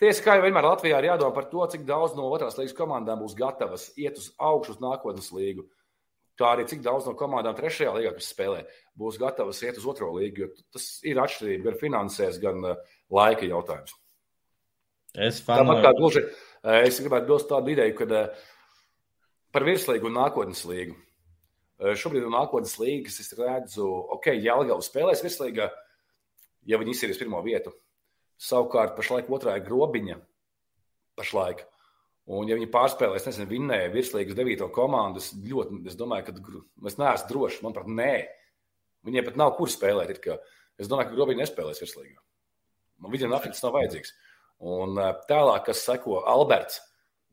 Tiesa, kā jau vienmēr Latvijā ir jādomā par to, cik daudz no otrās līgas komandām būs gatavas iet uz augšu uz nākotnes līgu. Kā arī cik daudz no komandām trešajā līgā, kas spēlē, būs gatavas iet uz otro līgu. Tas ir atšķirība gan finansēs, gan uh, laika jautājums. Es Tāpat kā gluži, uh, es gribētu dos tādu ideju, ka uh, par virslīgu un nākotnes līgu. Šobrīd no nākotnes līgas es redzu, ok, Jālgavs spēlēs virslīgā, ja viņi izsīrīs pirmo vietu Savukārt, pašlaik otrā ir grobiņa. Pašlaik. Un, ja viņi pārspēlēs, nezinu, vinnēja virslīgas devīto komandu, es ļoti, es domāju, ka es neesmu drošs. Manuprāt, nē. Viņiem pat nav kur spēlēt. Es domāju, ka grobiņa nespēlēs virslīgā. Man viņam apgabals nav vajadzīgs. Un eh, tālāk, kas seko Alberts.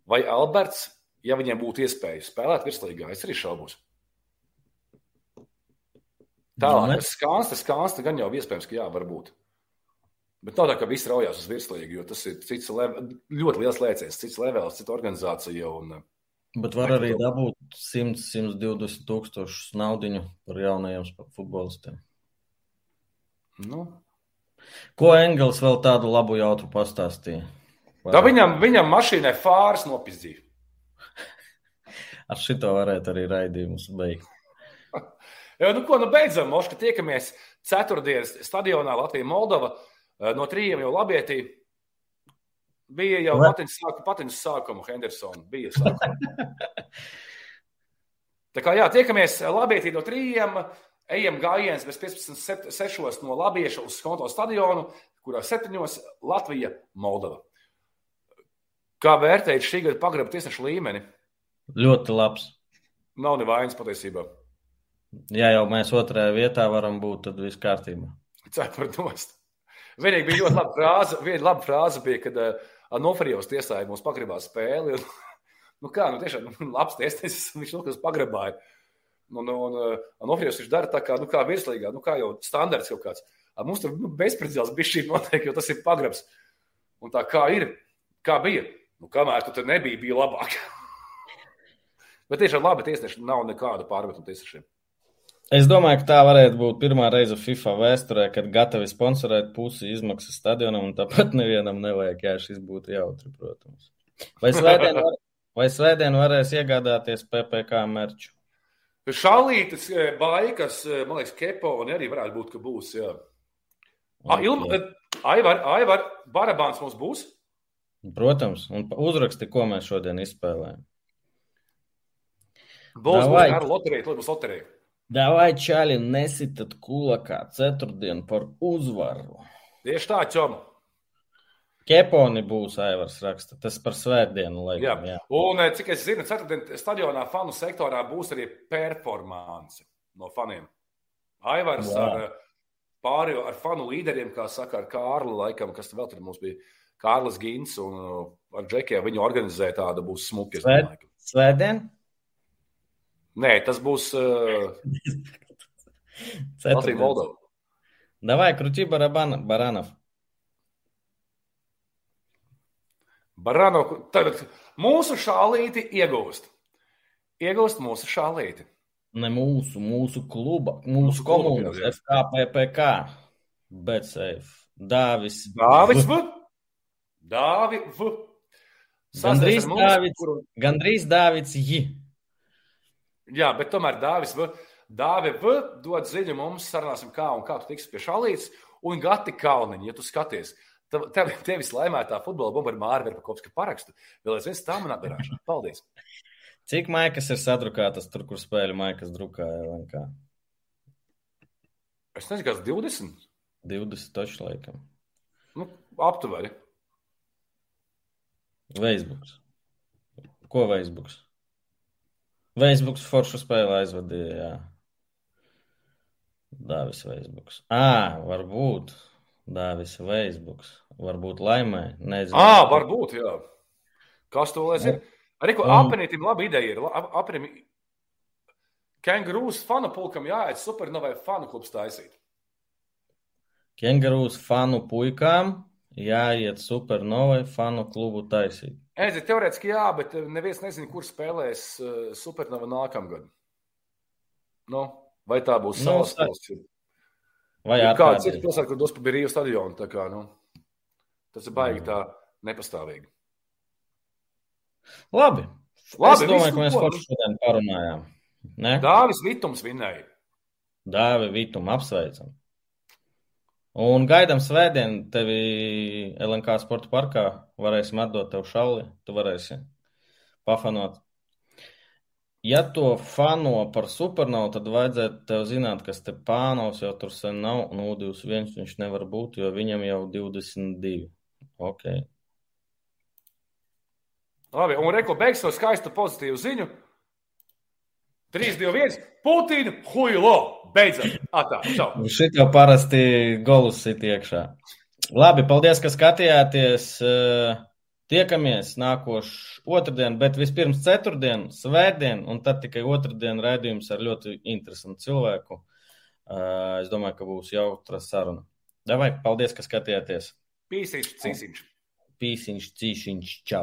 Vai Alberts, ja viņiem būtu iespēja spēlēt virslīgā, es arī šaubos. Tālāk, kas skāns, tas skāns, gan jau iespējams, ka jā, varbūt. Bet nav tā, ka viss raujās uz virslīgu, jo tas ir cits, ļoti liels lēciens, cits levels, cita organizācija. Un, Bet var arī dabūt 100, 120 tūkstošus naudiņu par jaunajiem futbolistiem. Nu. Ko Engels vēl tādu labu jautru pastāstīja? Vai... Da viņam, viņam mašīnai fārs nopizdīja. [laughs] Ar šito varētu arī raidījumus beigt. [laughs] Jā, nu ko, nu beidzam, Moška, tiekamies ceturtdienas stadionā Latvija-Moldova. Eh, no trījiem jau labietī. Bija jau patins, sāku, patins sākuma Hendersona. Bija sākuma. Tā kā jā, tiekamies labietī no trījiem. Ejam gājiens bez 15.6. no Labieša uz Skonto stadionu, kurā septiņos Latvija, Moldova. Kā vērtējat šī gada pagraba tiesnešu līmeni? Ļoti labs. Nav nevainas patiesībā. Ja jau mēs otrajā vietā varam būt, tad viss kārtībā. Cepur nost. Vienīgi bija ļoti laba frāze. Viena laba frāze bija, kad uh, eh, Anofarijos tiesāja mums pagrabā spēli. Un, [laughs] nu kā, nu tiešām nu, labs tiesnesis, [laughs] viņš nu kas pagrabāja. Un, un uh, Anofarijos viņš dara tā kā, nu kā virslīgā, nu kā jau standarts kaut kāds. Mums tur nu, bezprecedents bija šī noteikti, jo tas ir pagrabs. Un tā kā ir, kā bija, nu kamēr tu tur nebija, bija labāk. [laughs] Bet tiešām labi tiesneši nav nekādu pārmetumu tiesnešiem. Es domāju, ka tā varētu būt pirmā reize FIFA vēsturē, kad gatavi sponsorēt pusi izmaksas stadionam, un tāpat [laughs] nevienam nevajag, ja šis būtu jautri, protams. Vai svētdien, var, vai svētdien varēs iegādāties PPC merču? Šālītes, eh, baikas, eh, man liekas, kepo, un arī varētu būt, ka būs, jā. Okay. Ilma, Aivar, Aivar, barabāns mums būs? Protams, un uzraksti, ko mēs šodien izspēlējam. Būs, būs ar loteriju, būs loterija. Davai, čāli, nesitat kulakā ceturtdienu par uzvaru. Tieši tā, čom. Ķeponi būs Aivars raksta. Tas par svētdienu, Jā. laikam. Jā. Un, eh, cik es zinu, ceturtdien stadionā fanu sektorā būs arī performance no faniem. Aivars Wow. ar eh, pārējo ar fanu līderiem, kā saka, ar Kārlu, laikam, kas vēl tur mums bija. Kārlis Gins un uh, ar Džekiem viņu organizēja tāda būs smuka. Svētdien? Nē, tas būs uh, Latvija [laughs] Ceturtdien. Moldova. Давай, крути барабан, Баранов. Barano, tagad mūsu šālīti iegūst. Iegūst mūsu šālīti. Ne mūsu, mūsu kluba, mūsu, Mūsu mūsu kluba, komunas, jā. FKPPK, Betsafe, Dāvis. Dāvis V. Dāvi V. Gandrīz Sastais ar mums, Dāvids. kuru- Gandrīz Dāvids J. Jā, bet tomēr Dāvis V. Dāvi V. dod ziņu mums, sarunāsim, kā un kā tu tiksi pie šālītes. Un Gati Kalniņa, ja tu skaties, tev, tev, tevis laimētā futbola bumba ar Māru Verpakovska parakstu. Vēl aizvien stāv manā garāžā. Paldies! Cik maikas ir sadrukātas tur, kur spēļu maikas drukāja LNK? Es nezinu, kas 20. 20 taču laikam. Nu, aptuveni. Facebooks. Ko Facebooks? Facebooks foršu spēlē aizvadīja, jā. Dāvis Facebooks. Ā, varbūt. Dāvis Facebooks. Varbūt laimē. Nezinu. Ā, varbūt, jā. Kas to lai zina? Arī ko Un- aprinītim laba ideja ir. Aprim... Kengurūs fanu pulkam jāiet supernovai fanu klubs taisīt. Kengurūs fanu puikām jāiet supernovai fanu klubu taisīt. Aiziet, teorētiski jā, bet eh, neviens nezina, kur spēlēs uh, Supernova nākamgad. Nu, vai tā būs Nu, savs sa- valsts? Vai Ir kāda cita pilsēta, kur dos pa Biriju stadionu. Tā kā, nu, tas ir baigi tā nepastāvīgi. Labi. Labi, es domāju, ka mēs ko. forši šodien parunājām. Ne? Dāvis Vitums vinēja. Dāvi Vitumu apsveicam. Un gaidām svētdien tevi LNK sporta parkā. Varēsim atdot tev šalli. Tu varēsi pafanot. Ja to fano par supernovu, tad vajadzētu tev zināt, kas te pānaus jau tur sen nav. Nu, 21 viņš nevar būt, jo viņam jau 22. Ok. Labi, un Reko beigs to skaistu pozitīvu ziņu. 3, 2, 1. Putina, huilo! Beidzam! Atā, čau! Šitā parasti golus sit iekšā. Labi, paldies, ka skatījāties. Tiekamies nākošu otrdien, bet vispirms ceturtdien, svētdien, un tad tikai otrdien raidījums ar ļoti interesantu cilvēku. Es domāju, ka būs jautra saruna. Davai, paldies, ka skatījāties. Pīsīši, cīsīši! Pīsiņš, cīšiņš, čau!